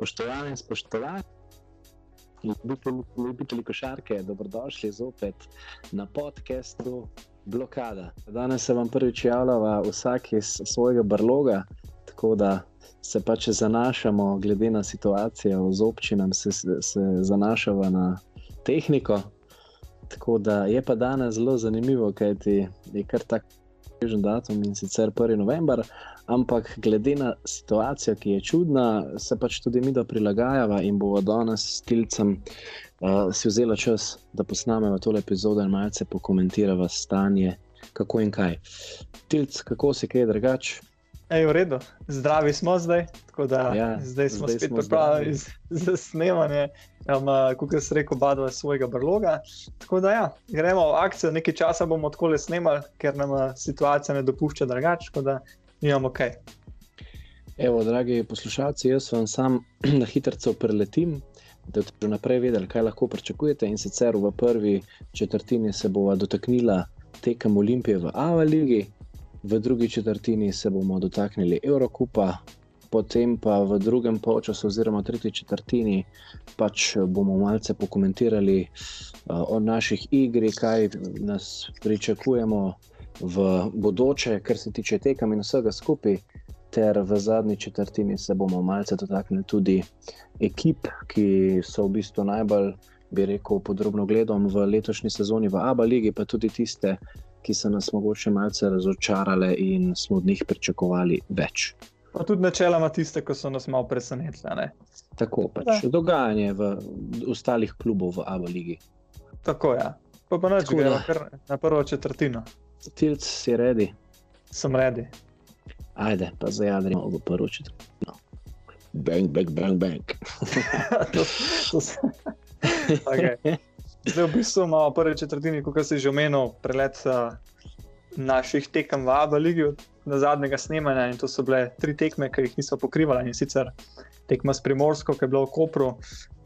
Spoštovane in spoštovani, ljubitelji, košarke, dobrodošli zopet na podkastu Blokada. Danes se vam prvič javljava vsak iz svojega brloga, tako da se pač zanašamo, glede na situacijo z občinami, se, se zanašamo na tehniko. Tako da je pa danes zelo zanimivo, kajti je kar tako težen datum in sicer 1. november, ampak glede na situacijo, ki je čudna, se pač tudi mi da prilagajamo in bomo danes s Tilcem uh, si vzeli čas, da posnamemo tole epizodo in malce pokomentiramo stanje, kako in kaj. Tilc, kako se kaj drugače? Ej, v redu, zdravi smo zdaj, tako da ja, zdaj smo zdaj spet pripravljeni za snemanje. Um, kot sem rekel, badva svojega brloga. Tako da ja, gremo v akcijo, nekaj časa bomo tako le snemali, ker nam situacija ne dopušča drugače, tako da imamo kaj. Evo, dragi poslušalci, jaz vam sam na hitro preletim. Da boste naprej vedeli, kaj lahko pričakujete. In sicer v prvi četrtini se bo dotaknila tekem Olimpije v Ava Ligi, v drugi četrtini se bomo dotaknili Eurokupa, potem pa v drugem polčasu, oziroma tretji četrtini, pač bomo malce pokomentirali uh, o naših igri, kaj nas pričakujemo v bodoče, kar se tiče tekem in vsega skupaj. Ter v zadnji četrtini se bomo malce dotaknili tudi ekip, ki so v bistvu najbolj, bi rekel, podrobno gledom v letošnji sezoni v Abu Leiji, pa tudi tiste, ki so nas mogoče malce razočarale in smo od njih pričakovali več. Pa tudi načeloma tiste, ki so nas malo presenetili. Tako pač ja. dogajanje v ostalih klubov v Abu Leiji. Tako je. Ja. Pa pa neč gremo na prvo četrtino. Tilc si redi. Sem redi. Ajde, pa zajadrimo v prvo četrtino. Bang, bang, bang, bang. to, to se... okay. Zdaj, v bistvu imamo prvi četrtini, kot je že omenil, prelet uh, naših tekem v Abu Leiji, na zadnjega snemanja. In to so bile tri tekme, ki jih niso pokrivali. In sicer tekma s Primorsko, ki je bila v Kopru,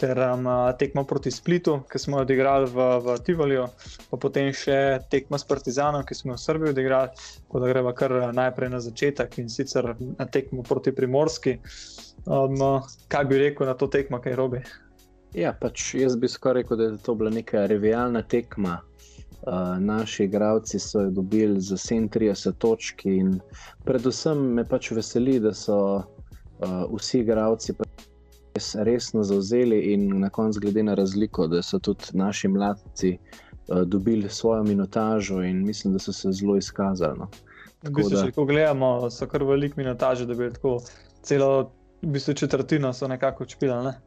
ter um, tekma proti Splitu, ki smo jo odigrali v, v Tivoliju, pa potem še tekma s Partizanom, ki smo jo v Srbiji odigrali. Tako da gremo kar najprej na začetek in sicer na tekmo proti Primorski. Um, kaj bi rekel na to tekmo, kaj robi? Ja, pač jaz bi skoraj rekel, da je to bila neka revijalna tekma. Uh, naši igravci so jo dobili za 37 točk, in predvsem me pač veseli, da so uh, vsi igravci res resno zauzeli in na koncu, glede na razliko, da so tudi naši mladci uh, dobili svojo minutažo in mislim, da so se zelo izkazali. No. V bistvu, da... Če ko gledamo, so kar velik minutaže, da bi lahko celo v bistvu četrtino nekako čpili. Ne?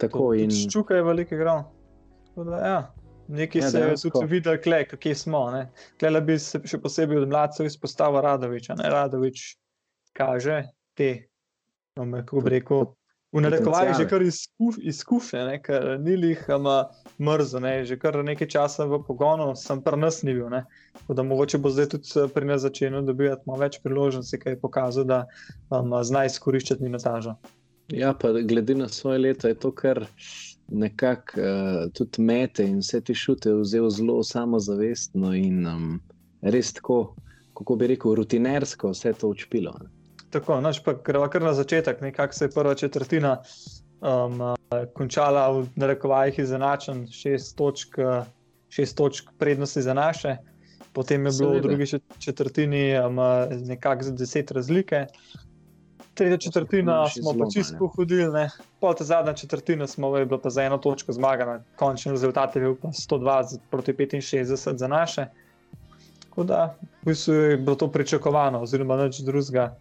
Tako in čuka je veliko igral. Ja. Nekaj ja, se je tudi videl, kje smo. Klej bi se še posebej od mladcev izpostavil Radovič. Radovič kaže te, no, kako bi rekel, v narekovaji že kar izkuš, izkušnje, ker ni jih mrzo, ne? že kar nekaj časa v pogonu, sem pri nas ni bil. Tako da mogoče bo zdaj tudi pri nas začel dobivati več priložnosti, kaj je pokazal, da um, zna izkoriščati minutažo. Ja, pa glede na svoje leto je to kar nekako uh, tudi mete in vse te šute vzel zelo samozavestno in um, res tako, kako bi rekel, rutinersko vse to učpilo. Ne? Tako, noč pa greva kar na začetek, nekako se je prva četrtina um, končala v narekovajih izenačen, šest točk, šest točk prednosti za naše. Potem je bilo Seveda. v drugi četrtini um, nekako za deset razlike tretja četrtina smo pa čisto hodili, pol ta zadnja četrtina smo bili pa za eno točko zmagani, končni rezultat je bil pa 120 proti 65 za naše. Tako da v bistvu je bilo to pričakovano, oziroma nič drugega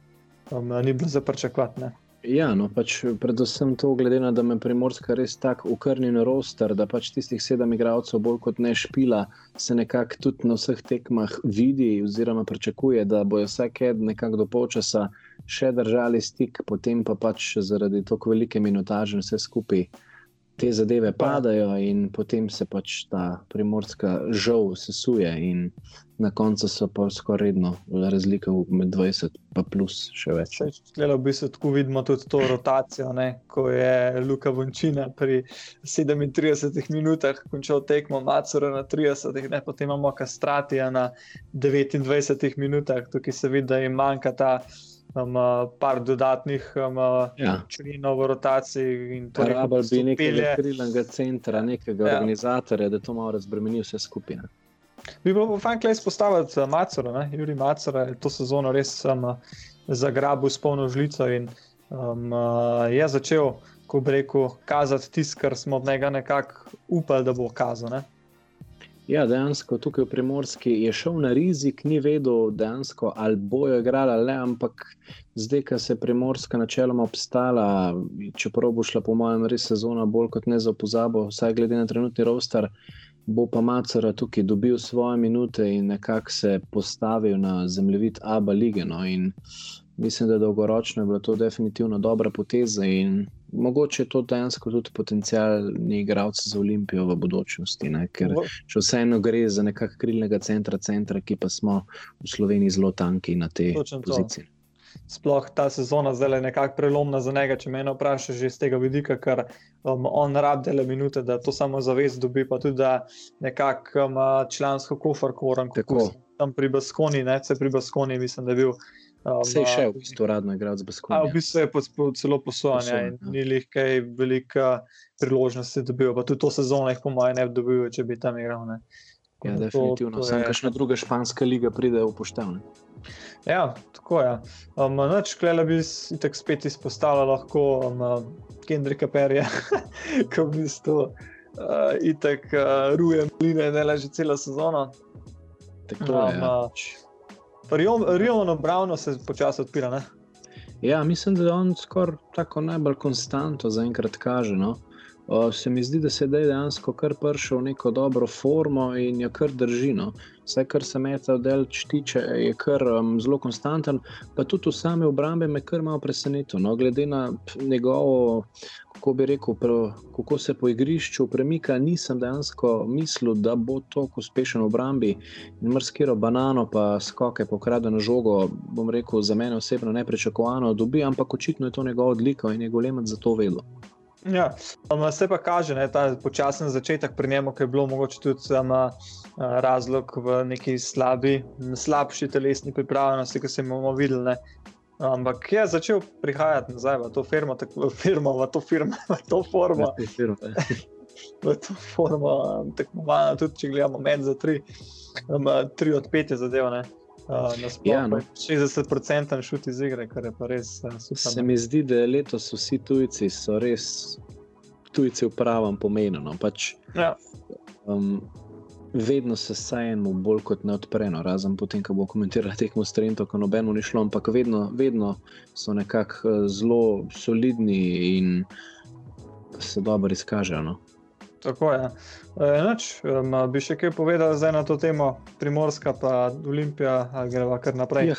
um, ni bilo za pričakovati. Ja, no, pač predvsem to, glede na to, da me primorska res tako ukrni na roster, da pač tistih sedem igralcev bolj kot ne špila, se nekako tudi na vseh tekmah vidi, oziroma pričakuje, da bojo vsak en nekako do polčasa še držali stik, potem pa pač zaradi tako velike minutaže vse skupaj te zadeve padajo in potem se pač ta primorska žal sesuje. Na koncu so pa skoraj redno razlike med 20 in plus še več. Sklelo bi se tako vidimo tudi to rotacijo, ne? ko je Luka Vončina pri 37 minutah končal tekmo, Macura na 30, ne? potem imamo Kastratija na 29 minutah, tukaj se vidi, da jim manjka ta um, par dodatnih um, ja. členov v rotaciji. Rabal bi nekega krilnega centra, nekega ja. organizatorja, da to malo razbremeni vse skupine. Bi bilo fajn, da izpostaviti Macora, Juri Macora je to sezono res um, zagrabil s polno žlico in um, uh, je začel, ko bi rekel, kazati tisto, kar smo od njega nekako upali, da bo kazal. Ne? Ja, dejansko tukaj v Primorski je šel na rizik, ni vedel, dejansko, ali bojo igrali ali ne, ampak zdaj, ko se je Primorska načeloma obstala, čeprav bo šla, po mojem, res sezona bolj kot ne za pozabo, vsaj glede na trenutni roster, bo pa Macara tukaj dobil svoje minute in nekako se postavil na zemljevid Abu lige. No, mislim, da dolgoročno je bila to definitivno dobra poteza in mogoče je to dejansko tudi potencijalni igralec za Olimpijo v budućnosti. Ne? Ker še vseeno gre za nekakšnega krilnega centra, centra, ki pa smo v Sloveniji zelo tanki na tej poziciji. Sploh ta sezona zdaj je nekako prelomna za njega, če me vprašaš že iz tega vidika, ker um, on rabi dele minute, da to samo zavest dobi, pa tudi da nekako um, člansko kofar, koran, kot tam pri Baskoni, ne, se pri Baskoni, mislim, da je bil. Um, se je še v bistvu radno igral z Baskovnijo. V bistvu je po celo posojanje in ja. ni jih kaj velika priložnosti dobil. Pa tudi to sezono jih po mojem ne bi dobil, če bi tam igral. Ne. Ja, to, definitivno. Sam kakšna druga španska liga pride v poštevne. Ja, tako je. Um, noč, klele bi tako spet izpostavila lahko um, Kendrika Perja, ko v bistvu uh, itek uh, ruje mline, ne le že celo sezono. Tako um, je. Ja. Rijovno Browno se počasi odpira. Ne? Ja, mislim, da je on skoraj tako najbolj konstantno zaenkrat kaže. No? Se mi zdi, da se je dejansko kar prišel v neko dobro formo in je kar držino. Vse, kar se meta v delč tiče, je kar um, zelo konstanten, pa tudi v same obrambe me kar malo preseneča. No? Glede na njegovo kako bi rekel, prav, kako se po igrišču premika, nisem dejansko mislil, da bo tako uspešen v obrambi. Mrskiro banano, pa skoke pokradeno žogo, bom rekel, za mene osebno neprečakovano dobi, ampak očitno je to njegov odlika in je golemat za to vedel. Ja, um, se pa kaže, da je ta počasen začetek pri njemu, ki je bilo mogoče tudi um, razlog v neki slabi, slabši telesni pripravljenosti, ki smo jo videli. Ampak je začel prihajati nazaj v to firmo, tako, v firmo, v to firmo, v to formo. V to formo, tako malo, tudi če gledamo med za tri, um, tri od pet je zadeva. Uh, ja, no. 60% šut iz igre, kar je pa res uh, super. Se mi zdi, da letos vsi tujci so res tujci v pravem pomenu. No. Pač, ja. um, vedno se sajemo bolj kot ne odpreno, razen potem, ko bo komentiral tekmo s Trento, ko nobeno ni šlo, ampak vedno, vedno so nekako eh, zelo solidni in se dobro izkažejo. No. Tako je. E, noč, um, bi še kaj povedal na to temo, Primorska, pa Olimpija, ali greva kar naprej? Ja,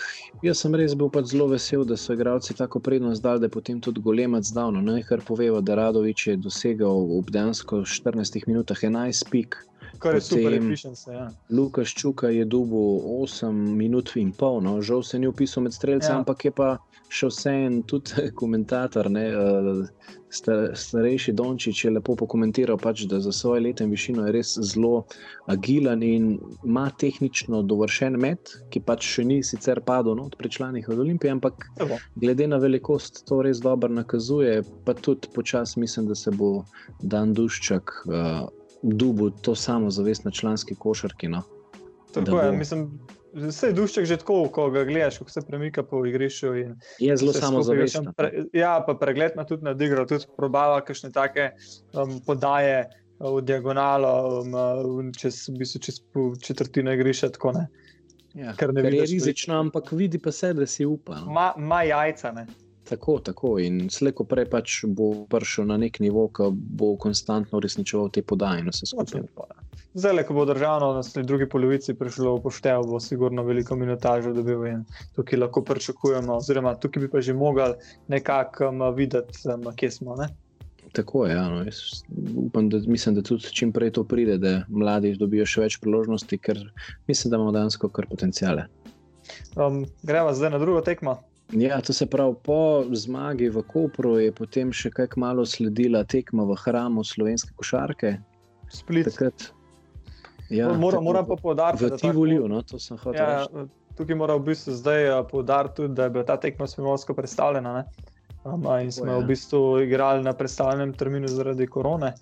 jaz sem res bil pač zelo vesel, da so igralci tako prednost dali, da je potem tudi golemac zdavno. Nekaj poveva, da Radovič je dosegel v dejansko 14 minutah 11 pik. Kar je super, pišem se. Ja. Lukaš Čuka je dubil 8 minut in pol, no. žal se ni upisal med streljci, ja. ampak je pa še vse en tudi komentator. Ne, uh, starejši Dončić je lepo pokomentiral, pač, da za svoje leta in višino je res zelo agilen in ima tehnično dovršen met, ki pač še ni sicer padel no, pri članih od Olimpije, ampak Evo. glede na velikost to res dobro nakazuje. Pa tudi počasi mislim, da se bo Dan Duščak. Uh, dubu to samo zavest na članski košarki. No? Tako je, mislim. Vse je dušček že tako, ko ga gledaš, kako se premika po igrišču. Je zelo samozavesten. Pre, ja, pa pregled na tudi nadigral, tudi probava kakšne take um, podaje v diagonalo, um, čez, v bistvu čez četrtino igrišča. Ja, Ker ne vidiš. Je rizično, ampak vidi pa se, da si upa. No. Ma, ma jajca, ne. Tako, tako. In slejko prej pač bo prišel na nek nivo, ki bo konstantno uresničeval te podaje. Zdaj, ko bo državno na drugi polovici prišlo upoštev, bo sigurno veliko minutažo dobil in tukaj lahko pričakujemo, oziroma tukaj bi pa že mogli nekako um, videti, um, kje smo. Ne? Tako je. Ja, no. upam, da, mislim, da tudi čim prej to pride, da mladi dobijo še več priložnosti, ker mislim, da imamo dejansko kar potencijale. Um, gremo zdaj na drugo tekmo. Ja, to se pravi, po zmagi v Kopru je potem še kaj malo sledila tekma v hramu slovenske košarke. Split. Takrat, ja, moram, moram pa podariti, da je to Tivolijo. No, to. Ja, tukaj moram v bistvu zdaj uh, poudariti, da je bila ta tekma s Primorsko predstavljena. Um, in smo oh, ja. v bistvu igrali na predstavljenem terminu zaradi korone.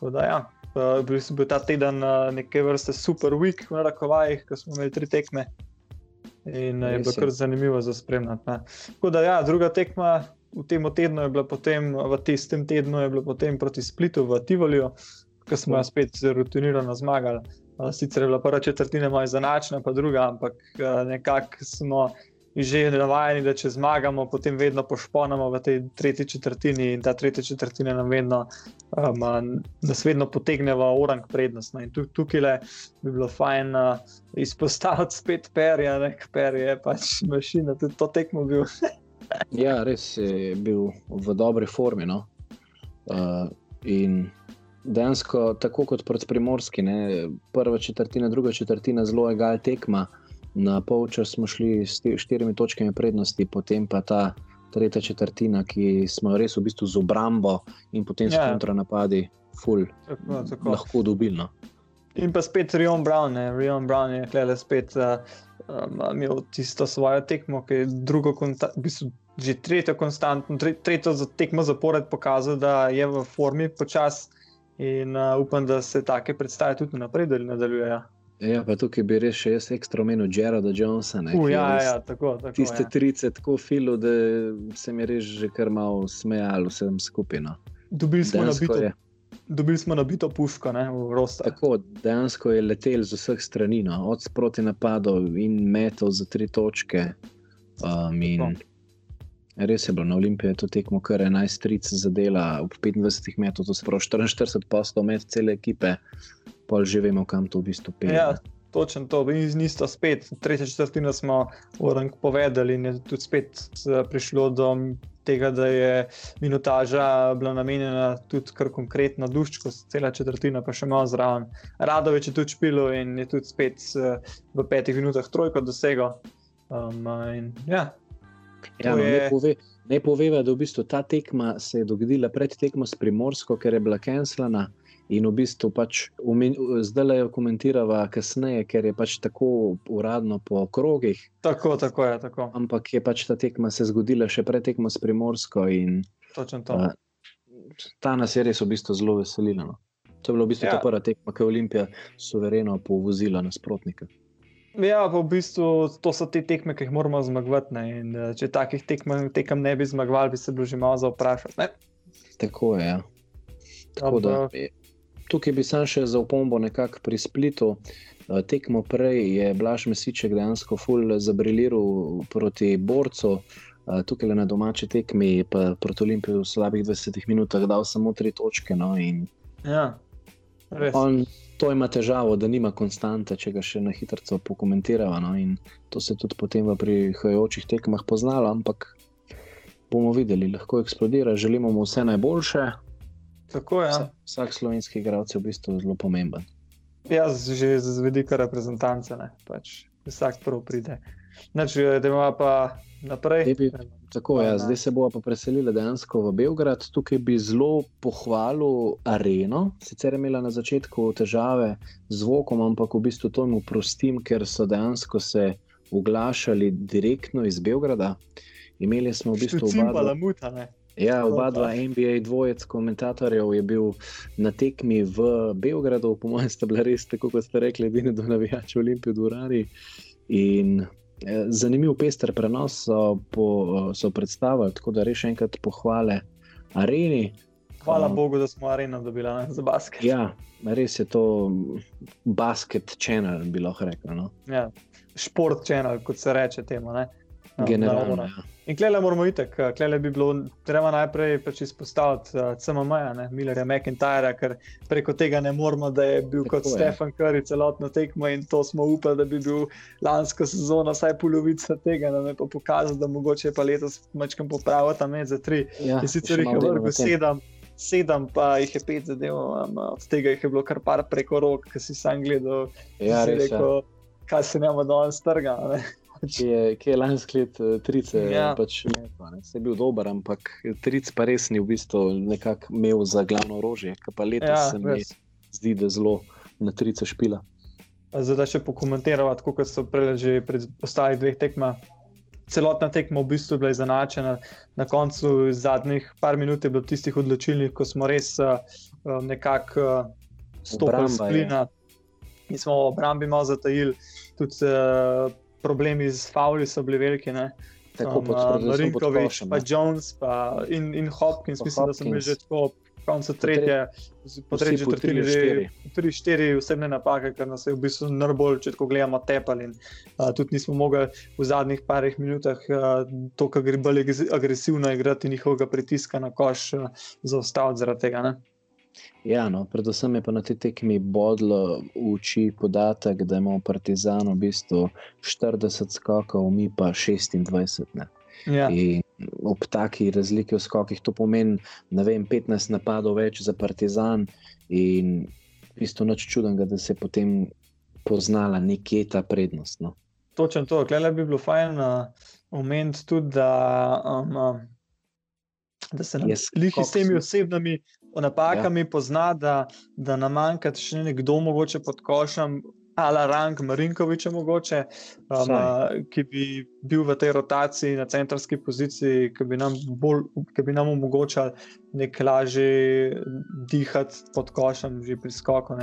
Da, ja, uh, bil sem bil ta teden uh, neke vrste super week, v narekovajih, ko smo imeli tri tekme. In uh, je bilo kar zanimivo za spremljati. Tako da, ja, druga tekma v tem tednu je bila potem, v tistem tednu je bila potem proti Splitu v Tivoliju, ki smo jo spet rutinirano zmagali. Sicer je bila prva četrtina malo izenačena, pa druga, ampak nekako smo že navajeni, da če zmagamo, potem vedno pošponamo v tej tretji četrtini in ta tretja četrtina nam vedno, um, nas vedno potegne v orang prednost. No. In tukaj le bi bilo fajn uh, izpostaviti spet perja, nek per je pač mašina, tudi to tekmo bil. ja, res je bil v dobri formi. No? Uh, in dejansko, tako kot proti primorski, ne? prva četrtina, druga četrtina, zelo je gal tekma. Na polčas smo šli s štirimi točkami prednosti, potem pa ta tretja četrtina, ki smo res v bistvu z obrambo in potem s ja. kontranapadi, ful, tako, tako. lahko dobili. No? In pa spet Rion Brown, ne? Rion Brown je gledal spet. Uh, Um, imel tisto svojo tekmo, ki je drugo, v bistvu že tretjo, konstantno, tretjo tekmo zapored pokazal, da je v formi počasi In uh, upam, da se take predstave tudi naprej nadaljujejo. Ja. ja, pa tukaj bi res še jaz ekstra omenil Gerarda Jonesa. Ne, uh, ja, ja, tako, tako, tiste ja. 30 tako filo, da se mi res že kar malo smejalo vsem skupino. Dobili smo nabito. Dobili smo nabito puško, ne, v Rosta. Tako, dejansko je letel z vseh strani, no, od sproti napadov in metov za tri točke. Um, in, Res je bilo na Olimpiji, to tekmo kar 11-30 zadela, v 25 metrov, to se pravi 44 postov med cele ekipe, pa že vemo, kam to v bistvu pelje. Ja, točno to, in nisto spet, tretja četrtina smo orang povedali in je tudi spet eh, prišlo do tega, da je minutaža bila namenjena tudi kar konkretno duščko, cela četrtina pa še malo zraven. Radoveč je tudi špilo in je tudi spet eh, v petih minutah trojko dosegel. Um, in, ja, Ja, no, je... ne, pove, ne poveva, da v bistvu ta tekma se je dogodila pred tekmo s Primorsko, ker je bila kenslana. In v bistvu pač zdaj le jo komentirava kasneje, ker je pač tako uradno po krogih. Tako, tako je. Tako. Ampak je pač ta tekma se zgodila še pred tekmo s Primorsko. In, Točno to. Uh, ta nas je res v bistvu zelo veselila. No. To je bila v bistvu ja. ta prva tekma, ki je Olimpija suvereno povozila nasprotnika. Ja, pa v bistvu to so te tekme, ki jih moramo zmagovati. In, uh, če takih tekm, tekem ne bi zmagovali, bi se bilo že malo za vprašati. Tako je. Ja. Tako da, tukaj bi sam še za opombo nekako pri splitu. Uh, tekmo prej je Blaž Mesiček dejansko ful zabriliral proti borcu. Uh, tukaj na domači tekmi, pa proti Olimpiji v slabih 20 minutah, dal samo tri točke. No, ja, on, to ima težavo, da nima konstante, če ga še na hitro pokomentiramo. No? In to se tudi potem v prihajajočih tekmah poznalo, ampak bomo videli, lahko eksplodira, želimo mu vse najboljše. Tako je. Ja. Vsak, vsak slovenski igralec je v bistvu zelo pomemben. Jaz že z vidika reprezentance, pač vsak prvo pride. Znači, da ima pa naprej. Bi, tako je, ja, zdaj se bomo pa preselili dejansko v Beograd. Tukaj bi zelo pohvalil areno. Sicer je imela na začetku težave z zvokom, ampak v bistvu to jim prostim, ker so dejansko se oglašali direktno iz Beograda. Imeli smo v bistvu oba dva. Ja, oba dva NBA dvojec komentatorjev je bil na tekmi v Beogradu, po mojem, sta bila res, tako kot ste rekli, edini do navijačev Olimpije v Dvorani. In Eh, zanimiv pester prenos so, po, so predstavili, tako da res enkrat pohvale areni. Hvala um, Bogu, da smo areno dobili za basket. Ja, res je to basket channel, bi lahko rekel. No? Ja, šport channel, kot se reče temu. Ne? Generalno. Ja. In klele moramo iti, klele bi bilo treba najprej pač izpostaviti uh, eh, CMM, Millerja McIntyra, ker preko tega ne moramo, da je bil Tako kot je. Stefan Curry celotno tekmo in to smo upali, da bi bil lansko sezono vsaj polovica tega, da me pa pokazal, da mogoče pa letos mačkam popraviti tam med za tri. Ja, in sicer jih je vrgo sedem. Sedem, pa jih je pet zadev, um, od tega jih je bilo kar par preko rok, ki si sam gledal. Ja, res, rekel, ja. Kaj se nam danes trga ki je, je lansko let uh, trice. Ja. Pač, ne, se je bil dober, ampak tric pa res ni v bistvu nekako imel za glavno orožje, ki pa letos ja, se mi zdi, da zelo na trice špila. zdaj da še pokomentirati, kot so že pri ostalih dveh tekmah. Celotna tekma v bistvu je bila izenačena, na koncu zadnjih par minut je bilo tistih odločilnih, ko smo res uh, nekako uh, stopili z plina in smo v obrambi malo zatajili. Tudi uh, problemi z Fowli so bili veliki. Ne? Tako kot uh, Rinkovič, pa Jones pa in, in Hopkins, pa mislim, Hopkins. da so bili že tako koncu tretje, po tretji četrtini, že tri, štiri osebne napake, ker nas je v bistvu najbolj, če tako gledamo, tepali. Uh, tudi nismo mogli v zadnjih parih minutah uh, to, kar gre bolj agresivno igrati, njihovega pritiska na koš uh, zaustaviti zaradi tega. Ne? Ja, no, predvsem je pa na tej tekmi bodlo v oči podatek, da imamo Partizan v bistvu 40 skokov, mi pa 26. Ja. Ob taki razliki v skokih to pomeni vem, 15 napadov več za Partizan, in v bistvu noč čudnega, da se je potem poznala nekje ta prednost. No. Točno to, klej bi bilo fajn uh, omeniti tudi, da, um, uh, da se nam lihi s temi osebnimi napakami ja. pozna, da, da nam manjka še nekdo, mogoče pod košem, ali Rank Marinkoviča, mogoče, um, ki bi bil v tej rotaciji na centralni poziciji, ki bi nam, bolj, ki bi nam omogočal nek lažje dihati pod košem, že pri skoku.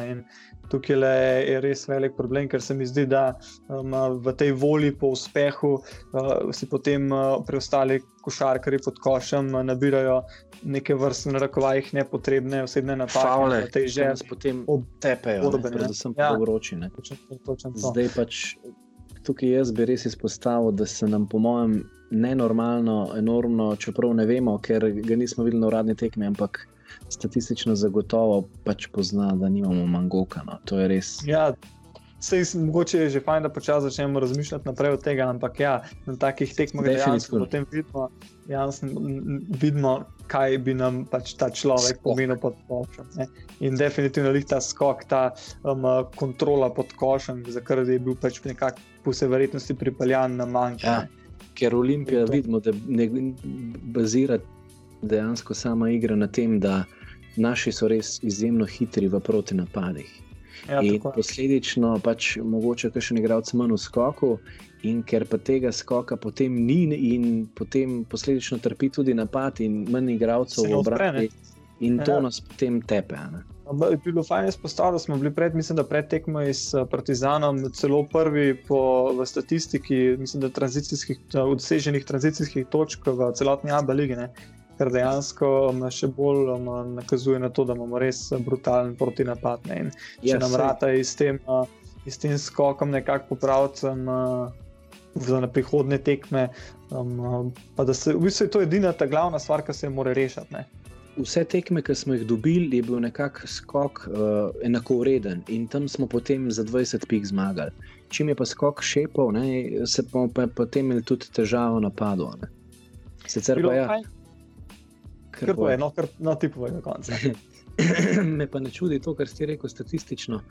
Tukaj le je res velik problem, ker se mi zdi, da um, v tej volji po uspehu uh, si potem uh, preostali košarkari pod košem nabirajo neke vrste, na rakovajih, nepotrebne osebne napake, ki jih že potem tepejo, predvsem ja. po vročini. Zdaj pač tukaj jaz bi res izpostavil, da se nam, po mojem, nenormalno, enormno, čeprav ne vemo, ker ga nismo videli na uradni tekmi, ampak statistično zagotovo pač pozna, da nimamo mangoka. No. To je res. Ja. Sej, mogoče je že fajn, da počasi začnemo razmišljati naprej od tega, ampak ja, na takih tekmah dejansko potem vidimo, jasno, vidimo, kaj bi nam pač ta človek skok. pomenil pod košem. In definitivno je ta skok, ta um, kontrola pod košem, za kar je bil pač nekako po vsej verjetnosti pripeljan na manjke. Ja ker Olimpija vidimo, da ne bazira dejansko sama igra na tem, da naši so res izjemno hitri v proti napadih. Ja, in posledično pač mogoče še nekaj igralcev manj v skoku, in ker pa tega skoka potem ni, in potem posledično trpi tudi napad, in manj igralcev v obrambi, in to ja. nas potem tepe. Ne? Bilo fajn izpostaviti, da smo bili pred, mislim, da pred tekmo s eh, Partizanom celo prvi po statistiki, mislim, da tranzicijskih, doseženih tranzicijskih točk v celotni Abu Leiji, kar dejansko še bolj um, nakazuje na to, da imamo res brutalen protinapad. Ne? In če yes, nam rata s tem, s tem skokom nekako popraviti. Um, Za prihodne tekme, um, pa da se v bistvu je to edina ta glavna stvar, ki se mora rešiti vse tekme, ki smo jih dobili, je bil nekako skok uh, enakovreden in tam smo potem za 20 pik zmagali. Čim je pa skok šepal, ne, se pa, pa potem imeli tudi težavo napadu. Ne. Sicer pa ja. Kar bo eno, kar na tipu je na koncu. Me pa ne čudi to, kar ste rekli statistično,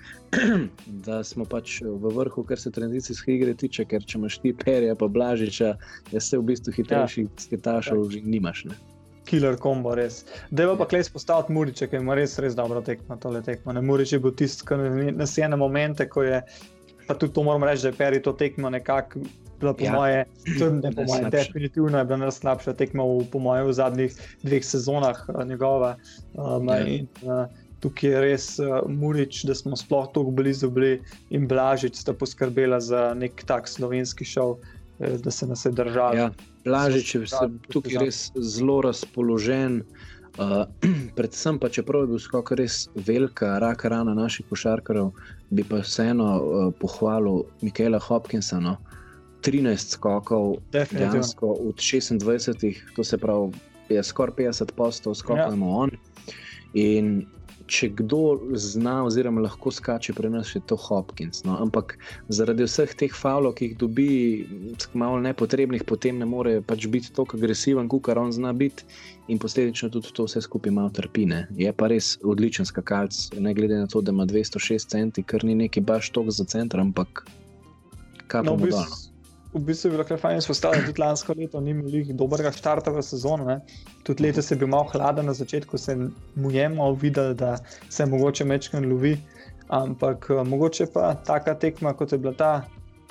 da smo pač v vrhu, kar se tranzicijske igre tiče, ker če imaš ti perja, pa blažiča, jaz se v bistvu hitrejših ja. sketašov ja. že nimaš. Ne killer kombo, res. Deva pa klej spostaviti Muriče, ki ima res, res dobro tekmo, tole tekmo. Muriče je bil tisti, ki nas je na momente, ko je, pa tudi to moram reči, da je Peri to tekmo nekako. Po ja. moje, ne po moje, definitivno je bila najslabša tekma v, po moje, v zadnjih dveh sezonah uh, njegova. Um, ja. in, uh, tukaj je res uh, Murič, da smo sploh tako blizu bili in Blažič sta poskrbela za nek tak slovenski šov, eh, da se nas je držal. Ja. Blažič je tukaj res zelo razpoložen. Uh, predvsem pa, čeprav je bil skok res velika, raka rana naših košarkarjev, bi pa vseeno uh, pohvalil Michaela Hopkinsa. No? 13 skokov, dejansko od 26, to se pravi, je skoraj 50 postov, skokov ja. on. In če kdo zna, oziroma lahko skače pri nas, je to Hopkins. No? Ampak zaradi vseh teh faulov, ki jih dobi, malo nepotrebnih, potem ne more pač biti tako agresiven, kot kar on zna biti, in posledično tudi to vse skupaj malo trpine. Je pa res odličen skakalc, ne glede na to, da ima 206 centi, kar ni neki baš tok za center, ampak kaj pa no, mu da v bistvu je bilo kar fajn izpostaviti, tudi lansko leto ni imel dobrega štarta v sezono. Ne. Tudi letos je bil malo hladen na začetku, se mu je malo videl, da se mogoče mečkam lovi. Ampak uh, mogoče pa taka tekma, kot je bila ta,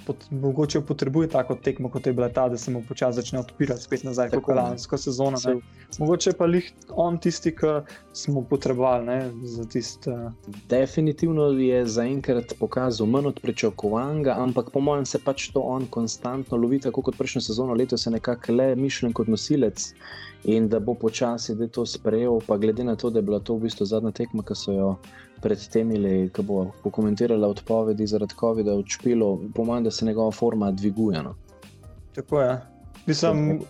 pot, mogoče potrebuje tako tekmo, kot je bila ta, da se mu počasi začne odpirati spet nazaj, kot je lansko sezono. Ne. Mogoče pa jih on tisti, ki smo potrebovali ne, za tisto. Uh... Definitivno je zaenkrat pokazal manj od pričakovanega, ampak po mojem se pač to on konstantno lovi, tako kot prejšnjo sezono, letos je nekako le mišljen kot nosilec. In da bo počasi to sprejel, pa glede na to, da je bila to v bistvu zadnja tekma, ki so jo pred tem, ki bo pokomentirala odpovedi zaradi COVID-a v Čpilu, pomeni, da se njegova forma dviguje. No. Tako je. Mislim,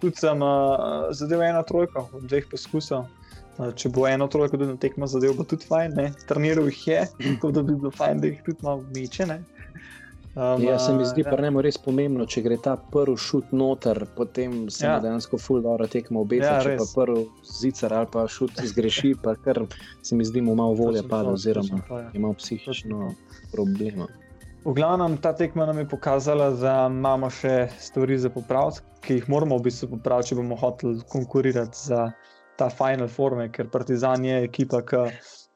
tudi sem uh, zadeval eno trojko, dveh poskusov. Uh, če bo eno trojko, da na tekmo zadeval, bo tudi fajn. Treniral jih je, tako da bi bilo fajn, da jih tudi malo meče. Um, ja, se mi zdi ja. pa ne res pomembno, če gre ta prvi šut noter, potem se ja. dejansko full dobro tekmo obeta. Ja, če pa prvi zicar ali pa šut zgreši, pa kar se mi zdi mu malo volje pada, oziroma ja. ima psihično problema. V glavnem, ta tekma nam je pokazala, da imamo še stvari za popraviti, ki jih moramo v bistvu popraviti, če bomo hoteli konkurirati za ta Final Four, ker Partizan je ekipa, ki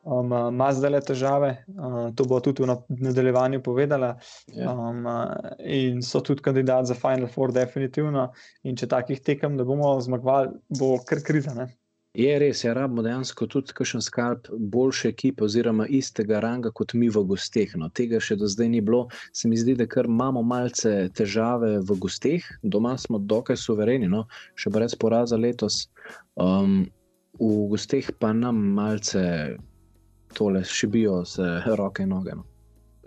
um, ima zdaj le težave, uh, to bo tudi v nadaljevanju povedala. Yeah. Ja. Um, uh, in so tudi kandidati za Final Four, definitivno. In če takih tekem ne bomo zmagovali, bo kar kriza. Ne? Je res, ja, rabimo dejansko tudi kakšen skalp boljše ekipe, oziroma istega ranga kot mi v gosteh. No, tega še do zdaj ni bilo. Se mi zdi, da imamo malce težave v gosteh, doma smo dokaj suvereni, no, še brez poraza letos. Um, v gosteh pa nam malce tole šibijo se roke in noge. No.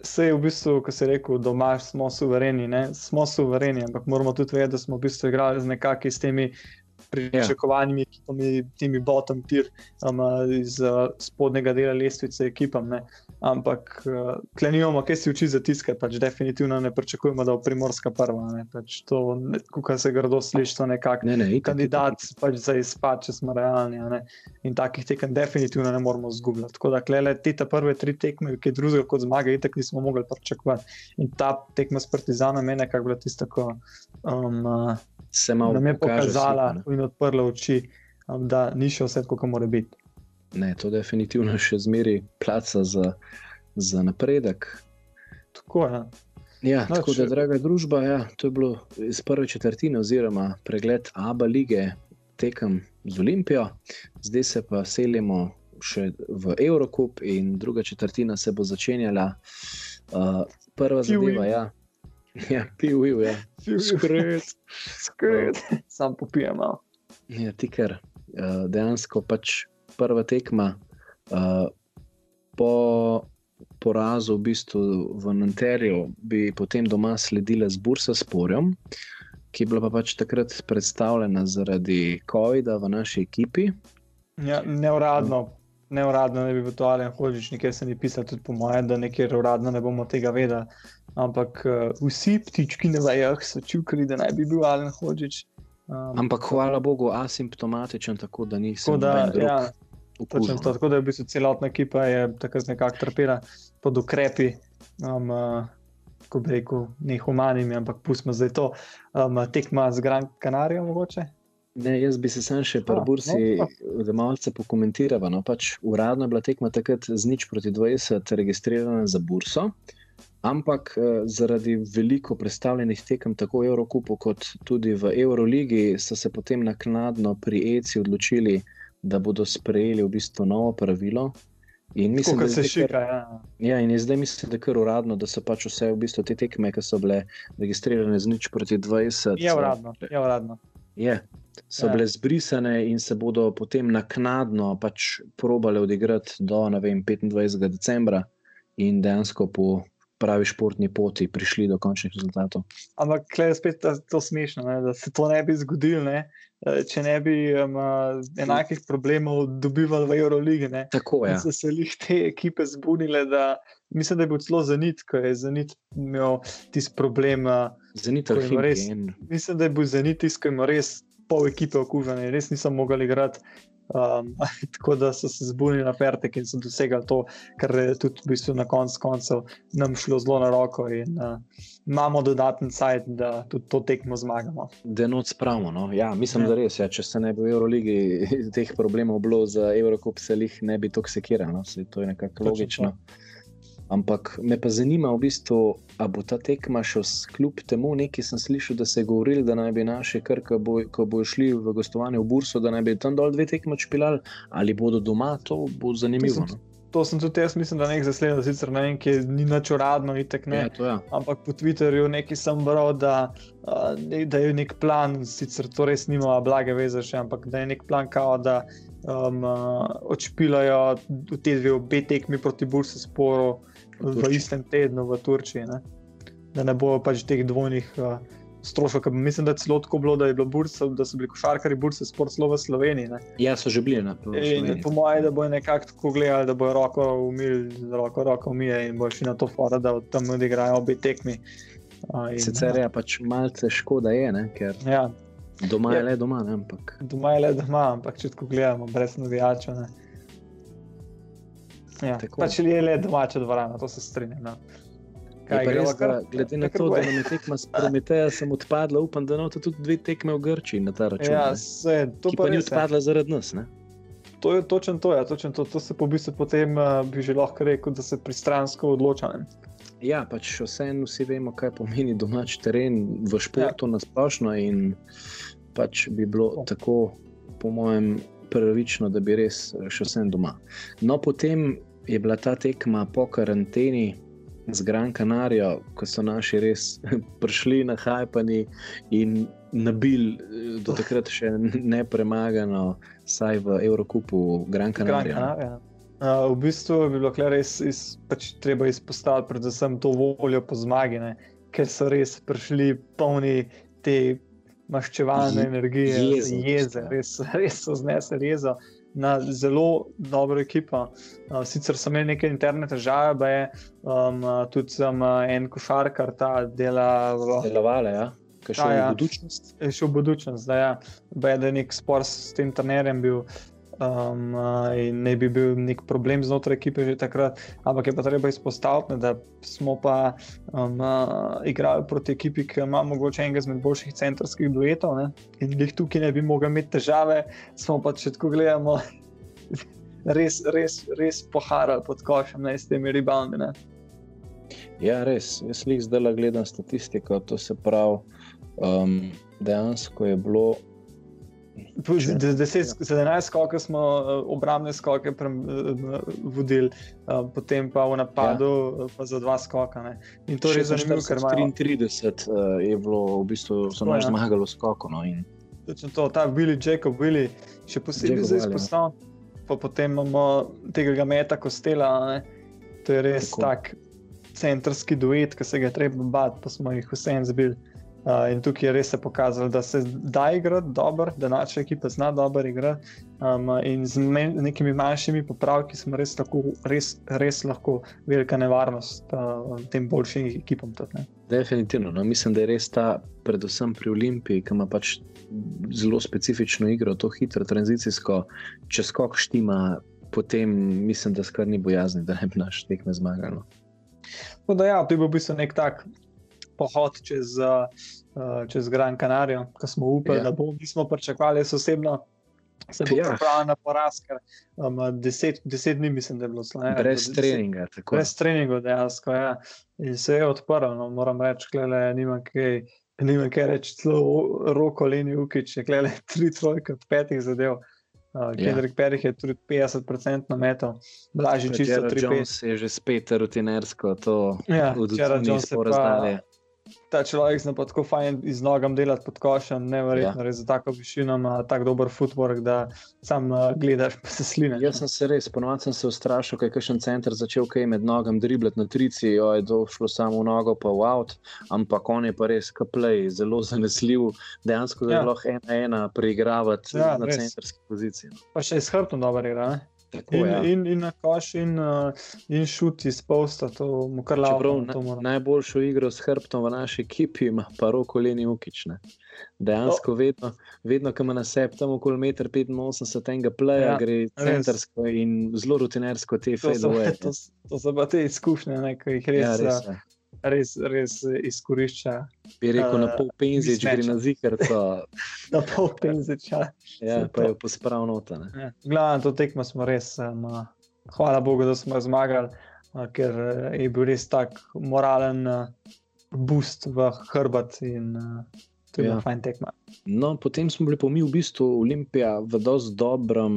Vse je v bistvu, ko se reče, doma smo suvereni, ne? smo suvereni, ampak moramo tudi vedeti, da smo v bistvu igrali z nekakimi s temi pričakovanimi, ja. temi bottom tier, um, iz uh, spodnjega dela lestvice ekipam. Ne? Ampak, uh, klenijamo, kaj si uči za tiskati, pač definitivno ne pričakujemo, da bo primorska prva. Pač to, kar se grdo sliši, to nekako ne, ne, kandidat pač za izpad, če smo realni. In takih tekem definitivno ne moramo zgubljati. Tako da, klele, te prve tri tekme, ki je drugega kot zmaga, itak nismo mogli pričakovati. In ta tekma s Partizanom je nekako bila tista, ko. Um, uh, Se nam je pokazala in odprla oči, um, da ni še vse, kako mora biti. Ne, to definitivno še zmeri placa za, za napredek. Tako je. Ja, no, tako če... da, draga družba, ja, to je bilo iz prve četrtine, oziroma pregled Abu lige, tekem z Olimpijo, zdaj se pa selimo še v Eurocup, in druga četrtina se bo začenjala. Uh, prva zadeva, ja, ja pil, pil, ja, skrit, skrit, sam popijem. Ja, ti ker uh, dejansko pač prva tekma. Uh, po porazu v, bistvu v Nanterju bi potem doma sledila z Bursa Sporjem, ki je bila pa pač takrat predstavljena zaradi COVID-a v naši ekipi. Ja, neuradno. Neuradno ne bi bil to ali hočeš, nekaj se ni pisalo, tudi po mojem, da nekaj uradno ne bomo tega vedeli. Ampak uh, vsi ptički na vajah so čukali, da naj bi bil ali hočeš. Um, Ampak hvala Bogu, asimptomatičen, tako da nisem. Tako da, ja, Točno to, tako da je v bistvu celotna ekipa takrat nekako trpela pod ukrepi, um, uh, ko bi rekel, ne humanimi, ampak pustimo zdaj to, um, tekma z Gran Canarijo mogoče. Ne, jaz bi se sam še par bursi, no, da malce pokomentirava. No, pač uradno je bila tekma takrat z nič proti 20 registrirana za burso, ampak uh, zaradi veliko predstavljenih tekem, tako v Evropi, kot tudi v Euroligi, so se potem naknadno pri ECI odločili, da bodo sprejeli v bistvu novo pravilo. In mislim, da se šika. Ja. ja, in zdaj mislim, da je kar uradno, da so pač vse v bistvu te tekme, ki so bile registrirane z nič proti 20. Je uradno. Je uradno. Je. So ja. bile zbrisane in se bodo potem naknadno pač probale odigrati do vem, 25. decembra, in dejansko po pravi športni poti prišli do končnih rezultatov. Ampak, klej je spet to smešno, ne? da se to ne bi zgodilo. Eh, če ne bi um, enakih problemov dobivali v Euroligi. Tako je. So se jih te ekipe zbunile, da mislim, da je bil celo Zenit, ko je Zenit imel tisti problem. Zenit ali res. Mislim, da je bil Zenit tisti, ki ima res pol ekipe okužene, res niso mogli igrati. Um, tako da so se zbunili na Fertek in so dosegali to, kar je tudi v bistvu na koncu koncev nam šlo zelo na roko. In, uh, imamo dodaten sajt, da tudi to tekmo zmagamo. Da noč spravimo. No? Ja, mislim, ja. da res. Ja, če se ne bi v Euroligi teh problemov bilo za Evropo, se jih ne bi toksikiralo. No? To je nekako logično. Ampak me pa zanima, v bistvu, ali bo ta tekma še kljub temu, nekaj sem slišal, da se je govorilo, da naj bi naše krke, ko bojo šli v gostovanje v Burso, da naj bi tam dol dve tekme špilali, ali bodo doma, to bo zanimivo. To sem, no. to sem tudi jaz, mislim, da nek zasledil, sicer ne vem, ki ni nič uradno, itek ne. Ja, to, ja. Ampak po Twitterju nekaj sem bral, da, da je nek plan, sicer to res nima blage veze še, ampak da je nek plan, kao, da um, odšpilajo v te dve obe tekmi proti Bursu sporu v istem tednu v Turčiji. Ne? Da ne bo pač teh dvojnih uh, stroškov. Mislim, da je celo tako bilo, da, bursa, da so bili košarkari burse sport v Sloveniji. Ne? Ja, so že bili na tem. Po mojem, da bo nekako tako gledali, da bo roko umil, roko, roko umije in bo šli na to fora, da tam odigrajo obe tekmi. Uh, in, Sicer je pač malce škoda, je, ne, ker ja. doma je, je le doma. Ne, ampak... Doma je le doma, ampak če tako gledamo, brez navijača. Ja, pač je le domača dvorana, to se strinjam. No. Kaj, res, da, glede na to, da nam je tekma s Prometejem, sem odpadla, upam, da imate tudi dve tekme v Grčiji na ta račun. Ja, se, to pa, pa ni odpadla zaradi nas. Ne? To je točno to, ja, točen to. To se po bistvu potem uh, bi že lahko rekel, da se pristransko odločam. Ja, pač vseeno vsi vemo, kaj pomeni domač teren v športu ja. na splošno. In pač bi bilo to. tako, po mojem, pravično, da bi res še vsem doma. No, potem je bila ta tekma po karanteni z Gran Canarijo, ko so naši res prišli na Hajpani in nabili do takrat še ne premagano, saj v Evropi, Gran Canarijo. Gran Canaria. Uh, v bistvu je bilo res iz, pač treba izpostaviti predvsem to voljo po zmagi, ne? ker so res prišli polni te maščevalne energije, jeze, jeze res, res so znesli jezo na zelo dobro ekipo. Uh, sicer sem imel neke interne težave, pa je um, tudi sem, uh, en košarkar, ta dela Delovale, ja. Kaj še ja, v budučnost? Je šel v budučnost, da ja. je nek spor s tem trenerjem bil um, in ne bi bil nek problem znotraj ekipe že takrat. Ampak je pa treba izpostaviti, da smo pa um, uh, igrali proti ekipi, ki ima mogoče enega izmed boljših centrskih duetov ne? in jih tukaj ne bi mogli imeti težave, smo pa če tako gledamo. Res, res, res poharali pod košem ne, s temi ribami. Ja, res. Jaz jih zdaj gledam statistiko. To se pravi, um, dejansko je bilo 17 skokov smo eh, obrambne skoke eh, vodili, eh, potem pa v napadu ja. pa za dva skoka. Ne. In to je res zanimivo, ker imajo 33 je bilo v bistvu samo ja. zmagalo skoko. No, in... to, ta Billy Jacob, Billy, še posebej za izpostavljanje. Pa potem imamo tega meta kostela, ne. to je res Tako. tak centrski duet, ki se ga treba bati, pa smo jih vsem zbili. Uh, in tukaj je res se pokazalo, da se da igrati dobro, da naša ekipa zna dobro igrati. Um, in z nekimi manjšimi popravki smo res, tako, res, res lahko velika nevarnost uh, tem boljšim ekipom. Tudi, Definitivno. No, mislim, da je res ta, predvsem pri Olimpiji, ki ima pač zelo specifično igro, to hitro, tranzicijsko, če skok štima, potem mislim, da skar ni bojazni, da ne bi naš tekme zmagali. No, da, ja, to je bil v bistvu nek tak pohod čez, uh, čez Gran Canarijo, ko smo upali, ja. da bomo. Mi smo pričakovali, se osebno. Se bo ja. pripravljal na poraz, ker um, deset, deset dni, mislim, da je bilo slabo. Brez deset, treninga. Tako. Brez treninga, dejansko. Ja. In se je odprl, no, moram reči, da nima kaj, nima kaj reči, celo roko Leni Ukič, je gledal tri trojke, petih zadev. Uh, Kendrick ja. Perry je tudi 50% na metu, blažji čisto 3-5. Je že spet rutinersko to ja, odvijanje od razdalje ta človek zna pa tako fajn iz nogam delati pod košem, nevrjetno, ja. za tako višino ima tako dober footwork, da sam uh, gledaš, pa se sline. Jaz sem se res, ponovadi sem se ustrašil, kaj je kakšen center začel kaj med nogam driblati na trici, jo je došlo samo v nogo, pa v out, ampak on je pa res kaplej, zelo zanesljiv, dejansko ja. je lahko ena ena preigravati ja, na centrski poziciji. No. Pa še iz hrbta dobro igra, ne? Tako, in, ja. in, in na koš, in, uh, in šuti iz posta, to mu kar lavo. Na, najboljšo igro s hrbtom v naši ekipi ima pa roko Leni Ukične. Dejansko, no. vedno, vedno ko ima na sebi tam okoli 1,85 m, tega pleja, ja, gre centrsko res. in zelo rutinersko te fedove. To, to, to so pa te izkušnje, ki jih res. Ja, res ja res, res izkorišča. Bi rekel, uh, na pol penzi, če gre na zikr. To... na pol penzi, če ja, pa je pospravno. Ja. Glavno, to tekmo smo res, um, hvala Bogu, da smo zmagali. ker je bil res tak moralen boost v hrbet in to je ja. fajn tekma. No, potem smo bili pa mi v bistvu Olimpija v dosti dobrem,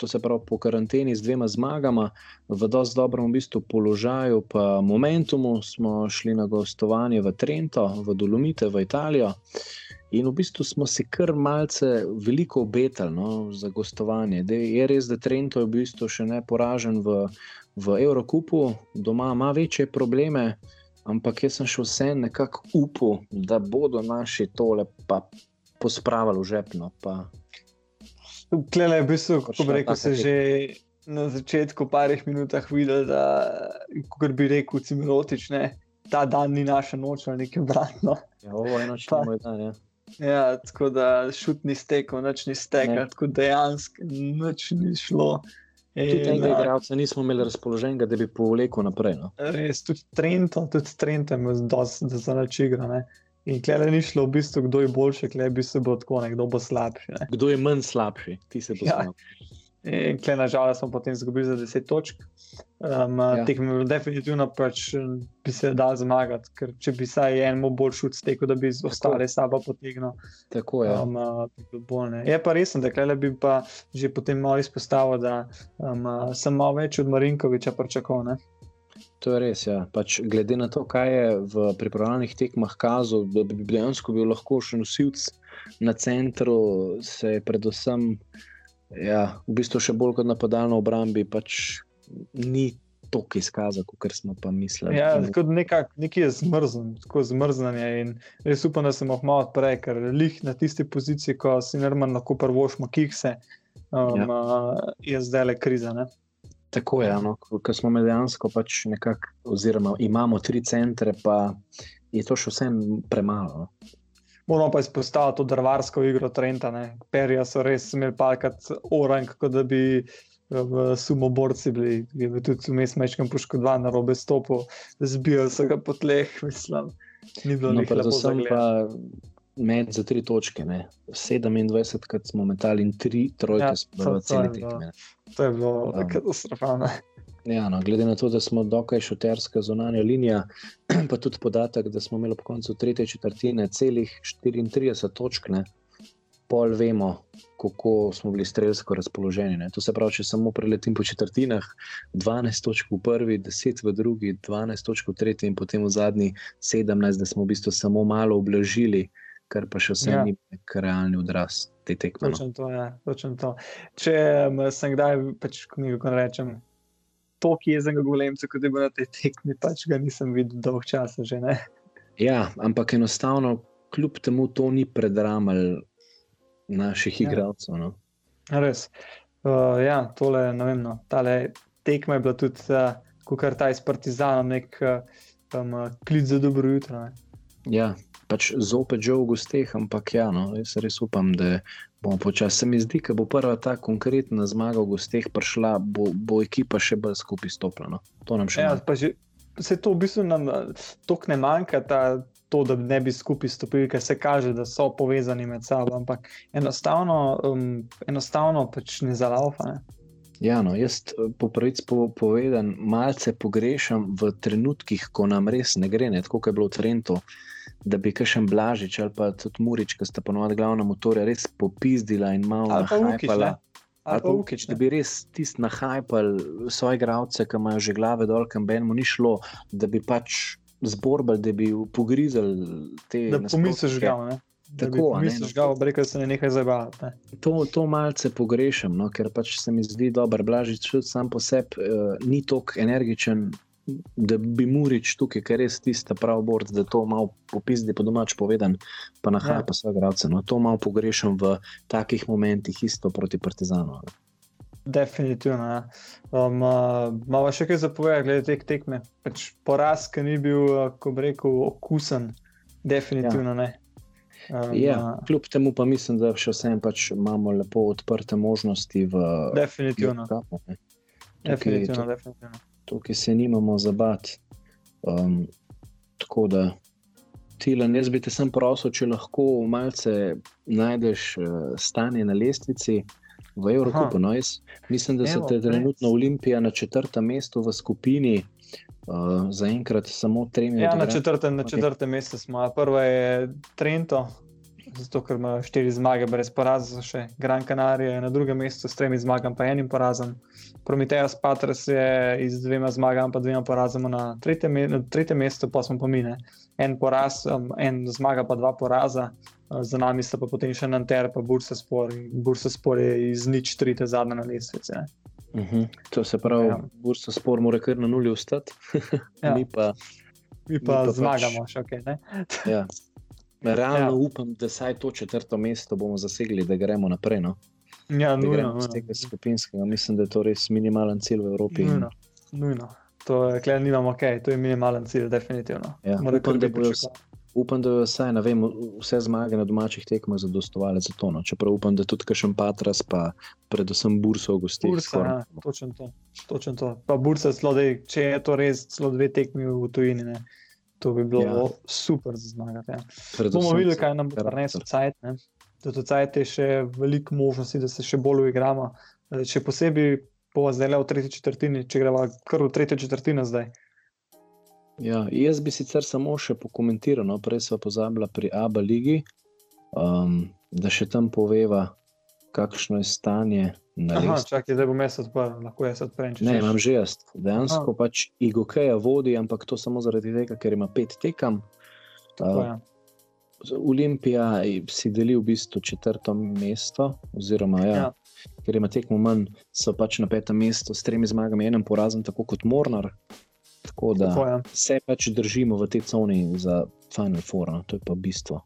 to se pravi po karanteni z dvema zmagama, v dosti dobrem v bistvu položaju, pa momentumu smo šli na gostovanje v Trento, v Dolomite, v Italijo. In v bistvu smo si kar malce veliko obetali no, za gostovanje. De, je res, da Trento je v bistvu še ne poražen v, v Evropi, doma ima večje probleme ampak jaz sem še vse nekako upal, da bodo naši tole pa pospravili v žepno. Klej, v bistvu, kako bi rekel, se že na začetku, parih minutah, videl, da kot bi rekel, cimirotič, ne, ta dan ni naša noč ali nekaj obratno. Ja, ovo je noč, pa moj dan. Ja. Ja, tako da šutni stekel, noč ni stekel, tako dejansko noč ni šlo. Tudi tega igralca nismo imeli razpoloženega, da bi povlekel naprej. No. Res, tudi Trento, tudi Trento je zelo zanač igra. In klej ni šlo, v bistvu, kdo je boljši, klej bi se bo tako, ne, kdo bo slabši. Ne. Kdo je manj slabši, ti se bo ja. slabši. In klej, nažalost, smo potem izgubili za 10 točk. Um, ja. Tekmo je definitivno pač bi se dal zmagati, ker če bi saj en bolj šut stekel, da bi ostale sabo potegnil. Tako je. Um, uh, je pa res, da klej bi pa že potem malo izpostavil, da um, uh, sem malo več od Marinkoviča pričakoval. To je res. Ja. Pač, glede na to, kaj je v pripravljalnih tekmah kazal, da bi dejansko bil lahko še nosilc na centru, se je predvsem ja, v bistvu še bolj kot napadalno obrambi, pač ni toliko izkazal, kot smo pa mislili. Ja, kot nekak, nekaj je zmrznjen, tako zmrznjen je. In res upam, da se lahko malo odpre, ker lih na tisti poziciji, ko si nerman lahko prvošmo kikse, um, ja. je zdaj le kriza. Ne? Tako je, no, ko smo dejansko pač nekako, oziroma imamo tri centre, pa je to še vsem premalo. No. Moramo pa izpostaviti to drvarsko igro Trenta. Perija so res imeli parkati orang, kot da bi v sumoborci bili, ki bi tudi vmes mečkam poškodovan na robe stopu, zbijali so ga po tleh, mislim. Ni bilo no, predvsem pa med za tri točke, ne? 27, krat smo metali in tri trojke, ja, smo v celi tekmi. To je bilo um, katastrofalno. Ja, no, glede na to, da smo dokaj šuterska zunanja linija, pa tudi podatek, da smo imeli po koncu tretje četrtine celih 34 točk, ne, pol vemo, kako smo bili strelsko razpoloženi. Ne. To se pravi, če samo preletim po četrtinah, 12 točk v prvi, 10 v drugi, 12 točk v tretji in potem v zadnji 17, da smo v bistvu samo malo oblažili, kar pa še vse ja. ni nek realni odraz te tekme. No. Točno to, ja, točno to. Če um, sem kdaj, pač, ko rečem, tako jezen, golemce, kot je bil na tej tekmi, pač ga nisem videl dolgo časa. Že, ja, ampak enostavno, kljub temu, to ni predramal naših ja. igralcev. No. Res. Uh, ja, tole, ne vem, no. tale tekma je bila tudi, uh, kot kar ta iz Partizanom, nek uh, um, klic za dobro jutro. Ne. Ja, pač zopet že v gostih, ampak ja, no, jaz res upam, da bomo počasi. Se mi zdi, da bo prva ta konkretna zmaga v gostih prišla, bo, bo ekipa še bolj skupaj stopila. No. To nam še ja, že. Se to v bistvu nam tako ne manjka, ta, to, da ne bi skupaj stopili, ker se kaže, da so povezani med sabo, ampak enostavno, um, enostavno pač ne zalaupa. Ne? Ja, no, jaz po pravici povedan, malce pogrešam v trenutkih, ko nam res ne gre, ne, tako kot je bilo v Trentu da bi kakšen Blažič ali pa tudi Murič, ki sta ponovadi glavna motorja, res popizdila in malo nahajpala. Ali pa Ukič, da bi res tisti nahajpal svoje gradce, ki imajo že glave dol, kam bi mu ni šlo, da bi pač zborbal, da bi pogrizel te. Da pomisliš ga, ne? Tako, misliš, da no. je se nekaj zabavati. Ne? To, to malce pogrešam, no, ker pač se mi zdi dobro. Blažič sam po sebi uh, ni tako energičen, da bi Murič tukaj, ker res tiste pravi bord, da to malo popizdi po domač povedan, pa nahaja ja. pa svoje gradce. No, to malo pogrešam v takih momentih, isto proti Partizanu. Definitivno. Ja. Um, uh, malo še kaj zapovedati, glede teh tekme. Pač poraz, ki ni bil, uh, ko bi rekel, okusen, definitivno ja. ne. Um, ja, uh, kljub temu pa mislim, da še vsem pač imamo lepo odprte možnosti. V, definitivno. V kapu, definitivno, definitivno tukaj se nimamo zabati. Um, tako da, Tilan, jaz bi te sem prosil, če lahko malce najdeš uh, stanje na lestvici, v Evropi. No, mislim, da se te trenutno Olimpija na četrtem mestu v skupini. Uh, Zaenkrat samo tremi. Ja, na četrtem, na četrtem mestu smo. Prva je Trento, zato ker ima štiri zmage, brez poraza, še Gran Canaria je na drugem mestu s tremi zmagami, pa enim porazom. Prometeus Patres je z dvema zmagami, pa dvema porazoma na tretjem, na tretjem mestu, pa smo pomine. En poraz, um, en zmaga, pa dva poraza. Uh, za nami sta pa potem še Nanter, pa Bursa Spor. Bursa Spor je iz nič trite zadnje na lesvice. Uh mhm. -huh. To se pravi, ja. Bursa Spor mora kar na nuli ustati. ja. Mi pa, mi pa, mi pa zmagamo, pač... še ok. ja. Realno ja. upam, da saj to četrto mesto bomo zasegli, da gremo naprej. No? Ja, nujno. Z tega skupinskega, mislim, da je to res minimalen cilj v Evropi. Nujno. nujno. To je, klej, nimamo, okay. to je minimalen cilj, definitivno. Ja. Upam, da bojo, upam, da vsaj, vem, vse zmage na domačih tekmah zadostovali za to. No. Čeprav upam, da tudi še Patras, pa predvsem Bursa v gostih. Bursa, ja, točno to. Točen to. Pa Bursa, dej, če je to res, zelo dve tekmi v tujini. Ne. To bi bilo ja. super za zmagati. Ja. Bomo videli, kaj nam bo prinesel cajt. Da to cajt je še veliko možnosti, da se še bolj uigramo. Še posebej po zdaj le v tretji četrtini, če gremo kar v tretjo četrtino zdaj. Ja, jaz bi sicer samo še pokomentiral, no, prej smo pozabili pri Abu Leiji, um, da še tam poveva, kakšno je stanje Aha, čakaj, zdaj bom jaz odprl, lahko jaz odprem. Ne, imam že jaz. Dejansko Aha. pač Igokeja vodi, ampak to samo zaradi tega, ker ima pet tekam. Uh, Olimpija si deli v bistvu četrto mesto, oziroma ja, ja. ker ima tekmo manj, so pač na petem mestu s tremi zmagami, enem porazom, tako kot Mornar. Tako da tako, ja. se pač držimo v tej coni za Final Four, no. to je pa bistvo.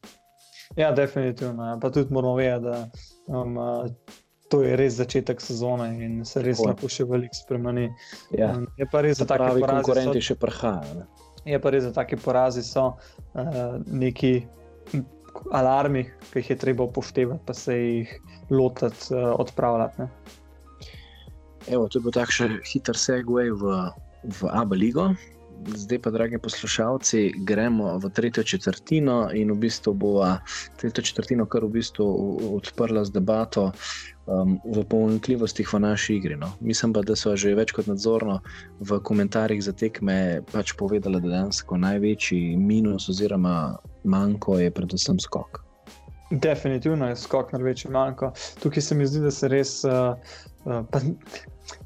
Ja, definitivno. Ja. Pa tudi moramo vedeti, da um, to je res začetek sezone in se res lahko še veliko spremeni. Ja. Je pa res, da tako pravi konkurenti so, še prihajajo. Je pa res, da taki porazi so uh, neki alarmi, ki jih je treba upoštevati, pa se jih lotiti, uh, odpravljati. Evo, to je bil takšen hiter segway v, v Abu Leigo. Zdaj pa, dragi poslušalci, gremo v tretjo četrtino in v bistvu bo tretjo četrtino kar v bistvu odprla z debato um, v pomanjkljivostih v naši igri. No. Mislim pa, da so že več kot nadzorno v komentarjih za tekme pač povedali, da dejansko največji minus oziroma manjko je predvsem skok. Definitivno je skok največji manjko. Tukaj se mi zdi, da se res. Uh, uh, pa,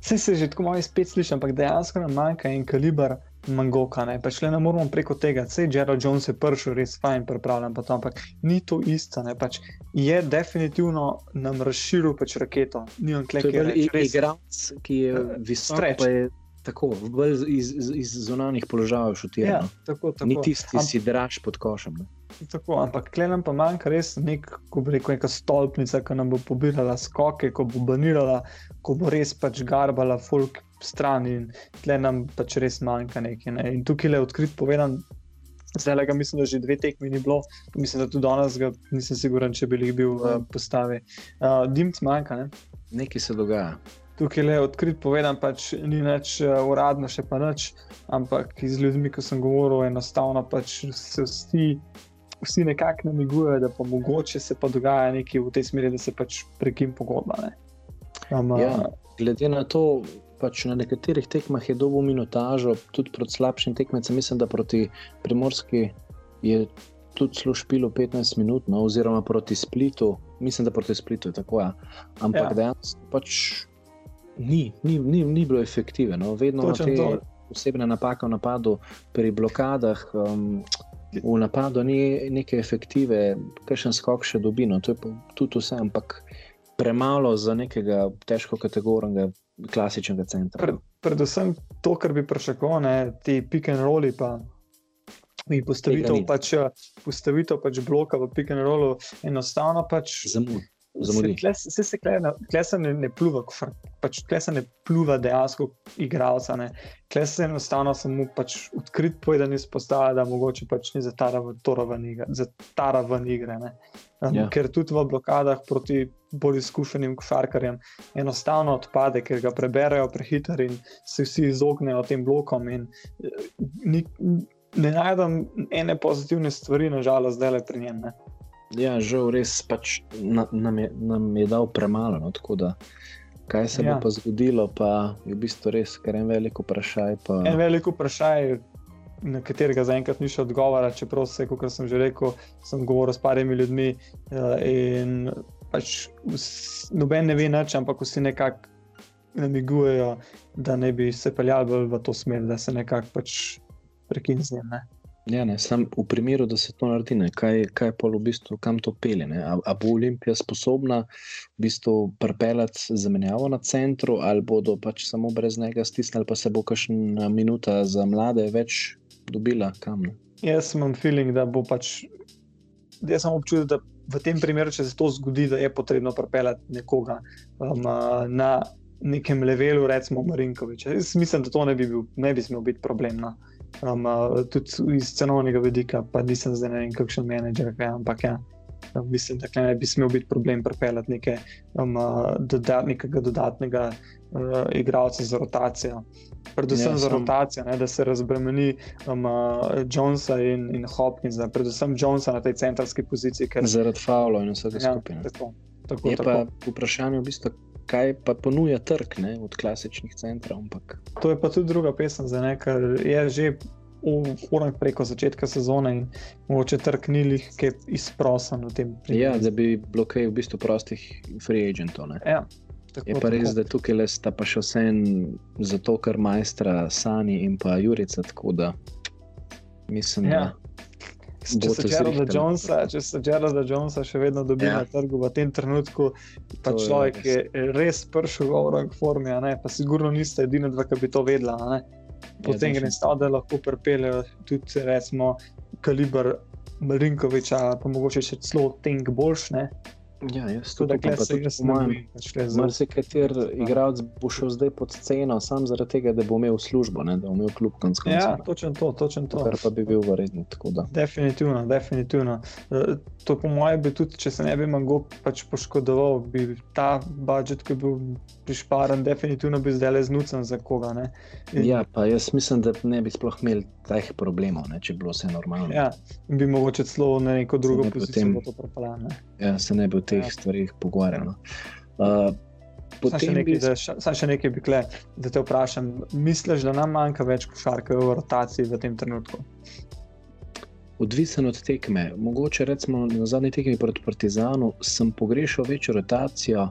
Vse se že tako malo spet sliši, ampak dejansko nam manjka en kaliber mangoka. Ne, pač ne moramo preko tega. Sej Gerald Jones je prišel res fajn, pripravljen, pa to, ampak ni to isto. Ne, pač je definitivno nam razširil pač raketo. Ni on klek, ki je res igralec, ki je uh, visok. Tako, iz, iz, iz zunanih položajev šutira. Ja, no. tako, tako. Ni tisti, ki si draž pod košem. Ne. Tako, ampak klenem pa manjka res nek, rekel, neka stolpnica, ki nam bo pobirala skoke, ko bo banirala, ko bo res pač garbala folk stran in tle nam pač res manjka nekaj. Ne. In tukaj le odkrit povedan, zdaj ga mislim, da že dve tekmi ni bilo, mislim, da tudi danes ga nisem siguran, če bi jih bil v postavi. Uh, Dimc manjka. Ne. Nekaj se dogaja. Tukaj le odkrit povedan, pač ni več uh, uradno, še pa nič, ampak z ljudmi, ki sem govoril, enostavno pač se vsi. Vsi nekako namigujejo, da pa mogoče se pa dogaja nekaj v tej smeri, da se pač prekim pogodba. Um, ja, glede na to, pač na nekaterih tekmah je dobil minutažo, tudi proti slabšim tekmecem. Mislim, da proti Primorski je tudi služilo 15 minut, no, oziroma proti Splitu. Mislim, da proti Splitu je tako. Ja. Ampak ja. dejansko pač ni, ni, ni, ni bilo efektivno. Vedno Točen te to. osebne napake v napadu, pri blokadah. Um, V napadu ni neke efektive, kaj še skok še dobino, to je tudi vse, ampak premalo za nekega težko kategornega klasičnega centra. Pred, predvsem to, kar bi pričakoval, ti pick and rolli. Pa. In postavitev pač, postavitev pač bloka v pick and rollu, enostavno pač. Zamud zamudi. Se se klesa ne, ne pluva, pač klesa ne pluva dejansko igralca. Klesa se enostavno samo pač odkrit povedan izpostavlja, da mogoče pač ni za ta raven igre. Um, ja. Ker tudi v blokadah proti bolj izkušenim košarkarjem enostavno odpade, ker ga preberejo prehiter in se vsi izognejo tem blokom. In, ni, ne najdem ene pozitivne stvari, nažalost, zdaj le pri njem. Ne. Ja, žal res pač na, nam, je, nam je dal premalo. No, da, kaj se ja. bo pa zgodilo, pa je v bistvu res kar en velik vprašaj. Pa... En velik vprašaj, na katerega zaenkrat ni še odgovora, čeprav se, kot sem že rekel, sem govoril s parimi ljudmi. Uh, pač noben ne ve nič, ampak vsi nekako namigujejo, da ne bi se peljali v to smer, da se nekako pač prekine z njim. Ja, ne, sam v primeru, da se to naredi, ne, kaj, kaj pa v bistvu, kam to pelje. Ali bo Olimpija sposobna v bistvu pripeljati zamenjavo na centru, ali bodo pač samo brez njega stisnili, pa se bo kakšna minuta za mlade več dobila kam. Ne. Jaz imam feeling, da bo pač. Jaz sem občutek, da v tem primeru, če se to zgodi, da je potrebno pripeljati nekoga um, na nekem levelu, recimo Marinkoviča. Jaz mislim, da to ne bi, bil, ne bi smel biti problem. No. Um, tudi iz cenovnega vidika, pa nisem zdaj ne vem, kakšen menedžer, kaj, ampak ja, um, mislim, da ne bi smel biti problem pripeljati neke, um, dodat, nekega dodatnega uh, igralca za rotacijo. Predvsem ja, za rotacijo, ne, da se razbremeni um, Jonesa in, in Hopkinsa, predvsem Jonesa na tej centralni poziciji. Ker... Zaradi Fowla in vsega ja, skupaj. Tako, tako, je tako. pa vprašanje v bistvu kaj pa ponuja trg ne, od klasičnih centrov. Ampak. To je pa tudi druga pesem, za nekaj, je že urah preko začetka sezone in mogoče trg ni lih, ki je izprosen v tem primeru. Ja, da bi blokirali v bistvu prostih free agentov. Ja. Tako, je pa res, tako. da tukaj le sta pa še vse en zato, ker majstra Sani in pa Jurica. Tako da mislim, ja. da če se Geralda Jonesa, če se Geralda Jonesa še vedno dobi ja. na trgu v tem trenutku, pa to človek je, je res prišel v orang formi, pa sigurno niste edini dva, ki bi to vedela. Potem ja, gre stavek, da lahko prepeljejo tudi recimo kaliber Marinkoviča, pa mogoče še celo Tank boljš. Ja, jaz tudi tako se jaz ne morem. Marsikater igralec bo šel zdaj pod ceno, samo zaradi tega, da bo imel službo, ne, da bo imel kljub koncu. Ja, točno to, točno to. Kar pa bi bil vredno. Definitivno, definitivno. Uh, to po mojem bi tudi, če se ne bi mango pač poškodoval, bi ta budžet, ki je bil prišparen, definitivno bi zdaj le znucen za koga. In... Ja, pa jaz mislim, da ne bi sploh imeli teh problemov, ne, če bi bilo vse normalno. Ja, bi mogoče celo na neko drugo pozicijo potem... to propalo. Ja, se ne bi v teh ja. stvarih pogovarjali. No. Uh, Sam še, nekaj, bi... da, še nekaj bi kle, da te vprašam. Misliš, da nam manjka več košarke v rotaciji v tem trenutku? Odvisen od tekme. Mogoče recimo na zadnji tekmi proti Partizanu sem pogrešal večjo rotacijo,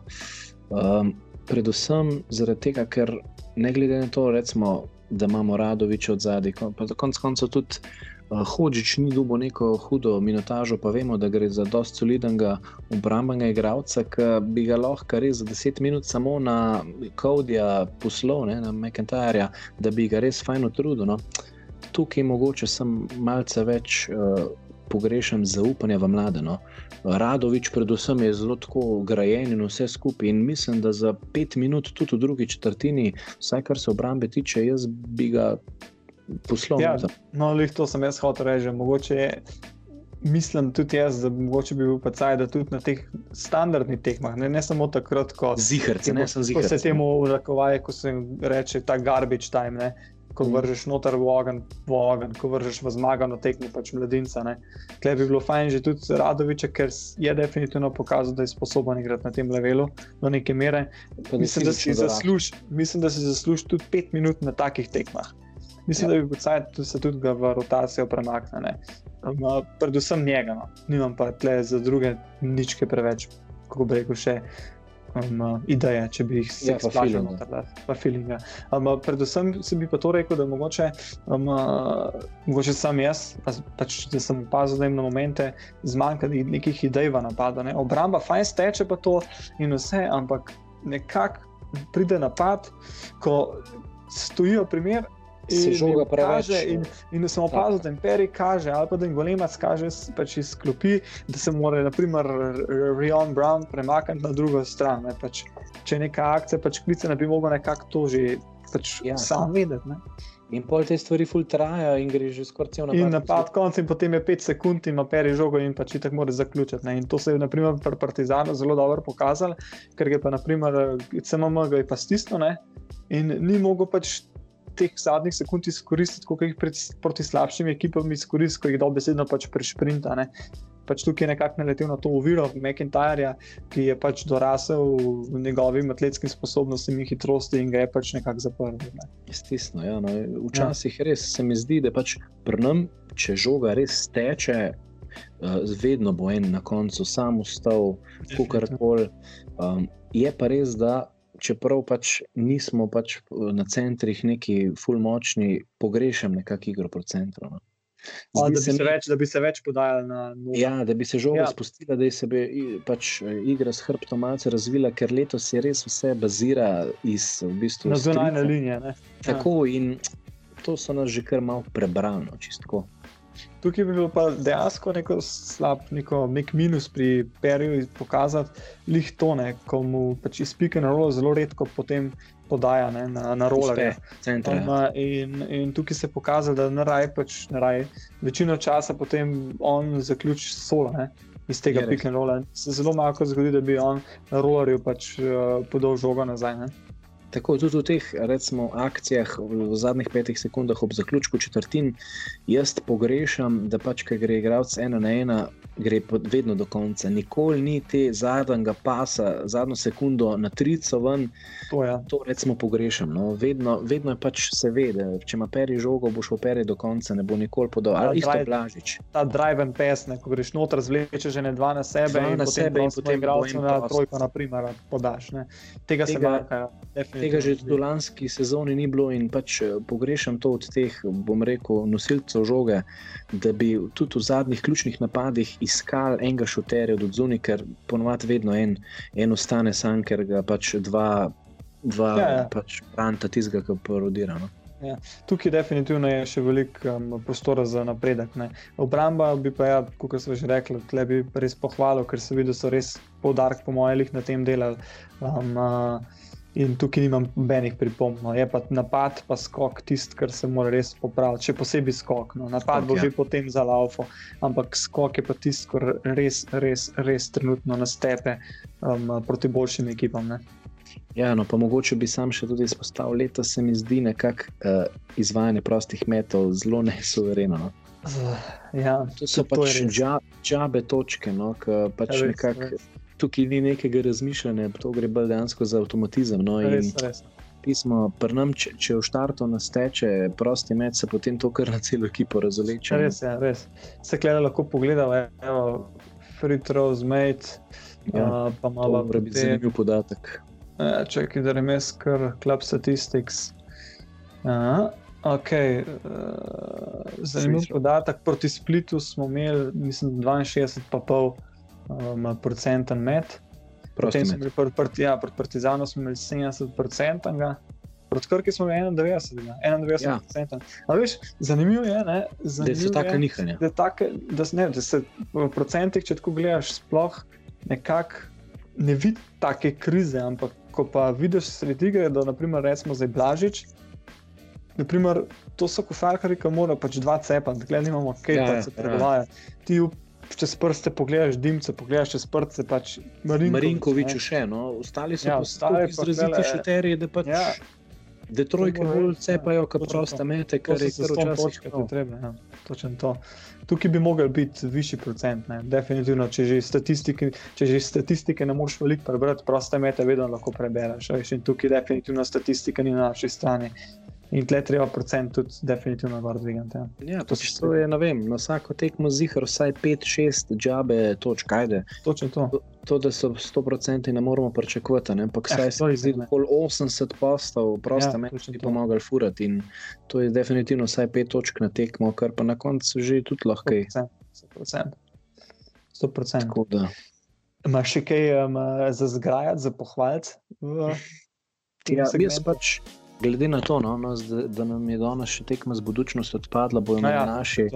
um, predvsem zaradi tega, ker ne glede na to, recimo, da imamo Radovič od zadaj, pa konec koncev tudi. Hočič ni dubo neko hudo minutažo, pa vemo, da gre za dosti solidnega obrambnega igralca, ki bi ga lahko res za 10 minut samo na Kodija poslal, na McIntyrja, da bi ga res fajno trudil. No. Tukaj mogoče sem malce več uh, pogrešam zaupanja v mlade. No. Radovič, predvsem, je zelo tako grajen in vse skupaj. In mislim, da za 5 minut, tudi v drugi četrtini, vsaj kar se obrambe tiče, jaz bi ga poslovno. Ja, no, lih to sem jaz hotel reči. Mogoče je, mislim tudi jaz, da mogoče bi bil pacaj, da tudi na teh standardnih tekmah, ne, ne samo takrat, ko, zihrce, ne, ko se temu urakovaje, ko se reče ta garbage time. Ne. Ko mm. vržeš noter v ogen, v ogen, ko vržeš v zmagano tekmo, pač mladinca. Tukaj bi bilo fajn že tudi Radoviča, ker je definitivno pokazal, da je sposoben igrati na tem levelu do neke mere. Mislim, da si zasluži tudi pet minut na takih tekmah. Mislim, ja. da bi bil se tudi v rotacijo premaknil. Um, predvsem njega, no. nimam pa tle za druge ničke preveč, kako bi rekel, še um, ideje, če bi jih ja, splašil. Pa feelinga. Um, predvsem se bi pa to rekel, da mogoče, um, mogoče sam jaz, pa, pač, da sem opazil, da jim na momente zmanjka nekih idej v napadu. Ne. Obramba fajn steče pa to in vse, ampak nekako pride napad, ko stojijo primer. Se žoga preveč. In, in sem opazil, da Imperi kaže, ali pa da Ingolemac kaže pač iz klopi, da se mora, naprimer, Rion Brown premakniti na drugo stran. Pač, če je neka akcija, pač klice ne bi mogel nekako to že pač ja, sam vedeti. Ne? In pol te stvari fultrajajo, in gre že skoraj cel napad. In napad konc, in potem je 5 sekund, in Imperi žogo, in pač tako mora zaključiti. Ne? In to se je, naprimer, pri Partizanu zelo dobro pokazalo, ker je pa, naprimer, CMM ga je pa stisnil, in ni mogel pač teh zadnjih sekund izkoristiti, kot jih pred, proti slabšim ekipam izkoristiti, ko jih dobesedno pač prešprinta. Ne. Pač tukaj je nekako naletel na to oviro McIntyrja, ki je pač dorasel v njegovim atletskim sposobnostim in hitrosti in ga je pač nekako zaprl. Ne. Stisno, ja, no. Včasih ja. res se mi zdi, da pač pri nam, če žoga res teče, uh, vedno bo en na koncu sam ustal, kar koli. Um, je pa res, da čeprav pač nismo pač na centrih neki fulmočni, pogrešam nekakšno igro pro centru. No. A, da, bi mi, več, da bi se več podajali na novo. Ja, da bi se žoga ja. spustila, da se bi pač, igra s hrbtom malce razvila, ker letos je res vse bazira iz v bistvu, na zunanje linije. Ne? Tako ja. in to so nas že kar malo prebrali, no, čistko. Tukaj bi bil pa dejansko neko slab, neko nek minus pri Periju pokazati lih tone, ko mu pač izpike na rolo zelo redko potem podaja ne, na, na rolere. Ja. In, in tukaj se je pokazalo, da naraj pač naraj večino časa potem on zaključi solo. Ne. Iz tega pikne role. Se zelo malo zgodi, da bi on na rolerju pač, uh, podal žogo nazaj. Ne. Tako tudi v teh recimo, akcijah v zadnjih petih sekundah ob zaključku četrtin, jaz pogrešam, da pač, ki gre igralec ena na ena, gre vedno do konca. Nikoli ni te zadnjega pasa, zadnjo sekundo na trico ven. To, ja. to recimo pogrešam. No. Vedno, vedno je pač se ve, da če ima peri žogo, boš operi do konca, ne bo nikoli podal. Ali isto blažič. Ta drive and pass, ne, ko greš noter, zvleče že ne dva na sebe dva in na sebe in potem igralcu na trojko, naprimer, podaš. Ne. Tega, Tega se manjka. Definitivno tega že v lanski sezoni ni bilo in pač eh, pogrešam to od teh, bom rekel, nosilcev žoge, da bi tudi v zadnjih ključnih napadih iskali enega šuterja od zunaj, ker ponovadi vedno en, en ostane sam, ker ga pač dva, dva ja, ja. pač branta tizga, ki parodira. No? Ja. Tukaj definitivno je še veliko um, prostora za napredek. Ne. Obramba bi pa, ja, kot smo že rekli, tle bi res pohvalil, ker se vidi, da so res poudarek, po mojem, na tem delali. Um, uh, In tukaj nimam nobenih pripomb. No. Je pa napad, pa skok, tisti, kar se mora res popraviti, še posebej skok. No. Napad skok, bo ja. že potem za laufo, ampak skok je pa tisti, kar res, res, res trenutno nastepe um, proti boljšim ekipam. Ne. Ja, no, pa mogoče bi sam še tudi izpostavil, da se mi zdi nekako uh, izvajanje prostih metov zelo nesuvereno. No. Uh, ja, to so pač džabe točke, no, ki pač ja, nekako tukaj ni nekega razmišljanja, to gre bolj dejansko za avtomatizem. No, res, res. Pismo, nam, če, če v štartu nasteče prosti med, se potem to kar na celo ekipo razoleče. Res je, ja, res. Se klede lahko pogledamo, evo, free throws, mate, ja, uh, pa malo bolj biti zanimiv podatek. Ja, Čekaj, da remes kar club statistics. Aha. Ok, uh, zanimiv podatek. Proti Splitu smo imeli, mislim, 62,5 um, procenten med. Potem smo bili proti part, ja, part Partizanu, smo imeli 70 procenten. Proti Krki smo imeli 91, 91 procenten. Ja. Veš, zanimivo je, ne, zanimiv da so tako nihanja. Da, tak, da, ne, da se v procentih, če tako gledaš, sploh nekako ne vidi take krize, ampak ko pa vidiš sred igre, da naprimer recimo zdaj Blažič, naprimer, to so košarkari, ki morajo pač dva cepa, da imamo kaj, ja, pa se ja. prevaja. Ti čez prste pogledaš, dimce pogledaš, čez prste pač Marinkovič. Marinkovič še, no, ostali so ja, ostali izraziti šuterji, da pač. Ja. Detrojke bolj cepajo, kot proste mete, kar je zelo težko. Ja. To. Tukaj bi mogel biti višji procent. Ne. Definitivno, če že, če že statistike ne moreš veliko prebrati, proste mete vedno lahko prebereš. In tukaj definitivno statistika ni na naši strani. In tle treba procent tudi definitivno gor dvigati. Ja, ja to, to je, ne vem, na vsako tekmo zihar vsaj 5-6 džabe točk, ajde. Točno to. to. To, da so 100% ne moramo pričakovati, ampak vsaj eh, se jih okoli 80 postov, prosta ja, meni, bi pomagali furati. In to je definitivno vsaj 5 točk na tekmo, kar pa na koncu že tudi lahko je. 100%. 100%. Imaš še kaj um, za zgrajati, za pohvaliti? Ja, jaz pač glede na to, no, no, da, da nam je danes še tekma z budučnostjo odpadla, bojo ja, naši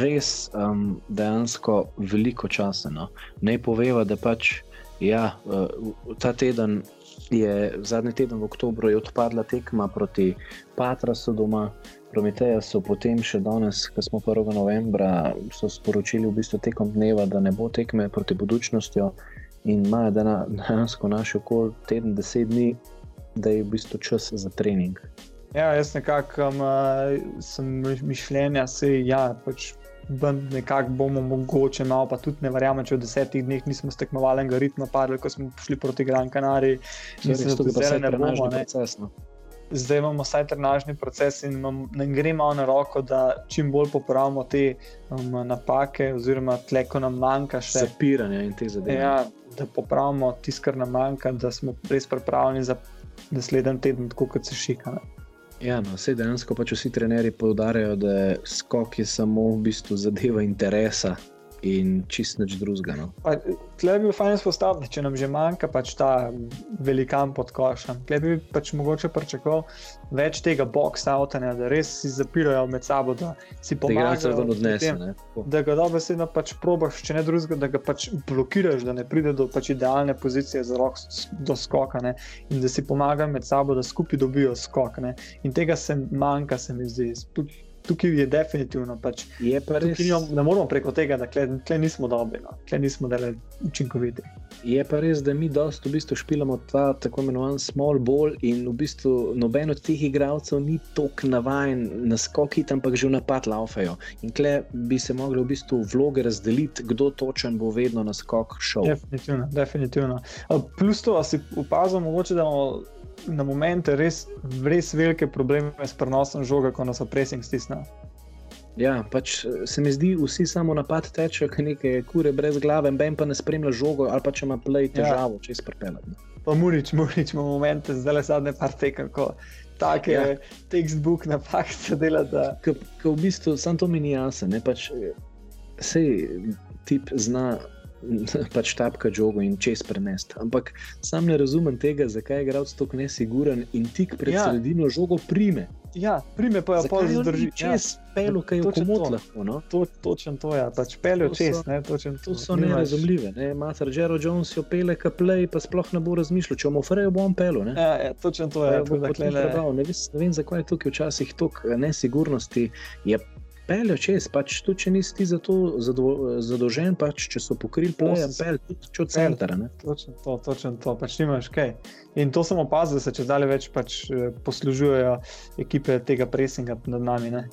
res um, dejansko veliko časa. No. Ne poveva, da pač ja, uh, ta teden. Je, zadnji teden v oktobru je odpadla tekma proti Patrasu doma, Prometeja so potem še danes, ko smo 1. novembra, sporočili v bistvu tekom dneva, da ne bo tekme proti budučnosti in imajo dejansko naše okol teden, deset dni da je v bistvu čas za trening. Ja, jaz nekako um, sem mišljenja, da se ja, pač nekako bomo mogoče malo, pa tudi ne verjamem, če v desetih dneh nismo stekmovali enega ritma, padli, ko smo šli proti Gran Canari. No. Zdaj imamo vsaj trenažni proces in nam gre malo na roko, da čim bolj popravimo te um, napake, oziroma tle, ko nam manjka še. Zapiranje in te zadeve. Ja, da popravimo tisto, kar nam manjka, da smo res pripravljeni za naslednji teden, tako kot se šika. Ne. Ja, no, vse dejansko pač vsi trenerji poudarjajo, da skok je samo v bistvu zadeva interesa in čist nič drugega. No. Tle bi bil fajn spostaviti, če nam že manjka pač ta velikan pod košem. Tle bi pač mogoče pričakoval več tega box-outanja, da res si zapirajo med sabo, da si pomagajo. Da, odnese, da ga dobro se pač probaš, če ne drugega, da ga pač blokiraš, da ne pride do pač idealne pozicije za rok do skoka ne? in da si pomagajo med sabo, da skupaj dobijo skok. Ne? In tega se manjka, se mi zdi tukaj je definitivno. Pač, je pa res, nimam, ne moramo preko tega, da tle, tle nismo dobri, no. tle nismo dele učinkoviti. Je pa res, da mi dosta v bistvu špilamo ta tako imenovan small ball in v bistvu noben od teh igralcev ni tako navaden na skoki, ampak že v napad laufajo. In tle bi se mogli v bistvu vloge razdeliti, kdo točen bo vedno na skok šel. Definitivno, definitivno. Plus to, da si opazimo, mogoče da imamo na momente res, res velike probleme s prenosom žoga, ko nas opresing stisne. Ja, pač se mi zdi, vsi samo napad tečejo, kot neke kure brez glave, ben pa ne spremlja žogo, ali pa če ima play ja. težavo, ja. če izpelje. Pa murič, murič, imamo momente, zdaj le zadnje par tekem, ko take ja. textbook napak se dela. Da... Ko v bistvu sam to mi ni jasno, pač, sej tip zna pač tapka žogo in čez prenesti. Ampak sam ne razumem tega, zakaj je igralec tako nesiguren in tik pred ja. sredino žogo prime. Ja, prime pa je pa zdrži. Čez ja. pelo, kaj je komot lahko. No? To, točen to je, ja. pač pelo čez. Ne, točen, to so nerazumljive. Ne? Mater Jero Jones jo pele, ka play, pa sploh ne bo razmišljal, če mu frejo bom pelo. Ne? Ja, ja, točen to je. Ja, bo, ne, ne, ne vem, zakaj je tukaj včasih toliko nesigurnosti. Je pelje čez, pač tudi če nisi za to zadolžen, pač če so pokrili pojem, pelje tudi če od centra. Točno to, točno to, pač nimaš kaj. In to sem opazil, da se če dalje več pač eh, poslužujejo ekipe tega presinga nad nami. Ne?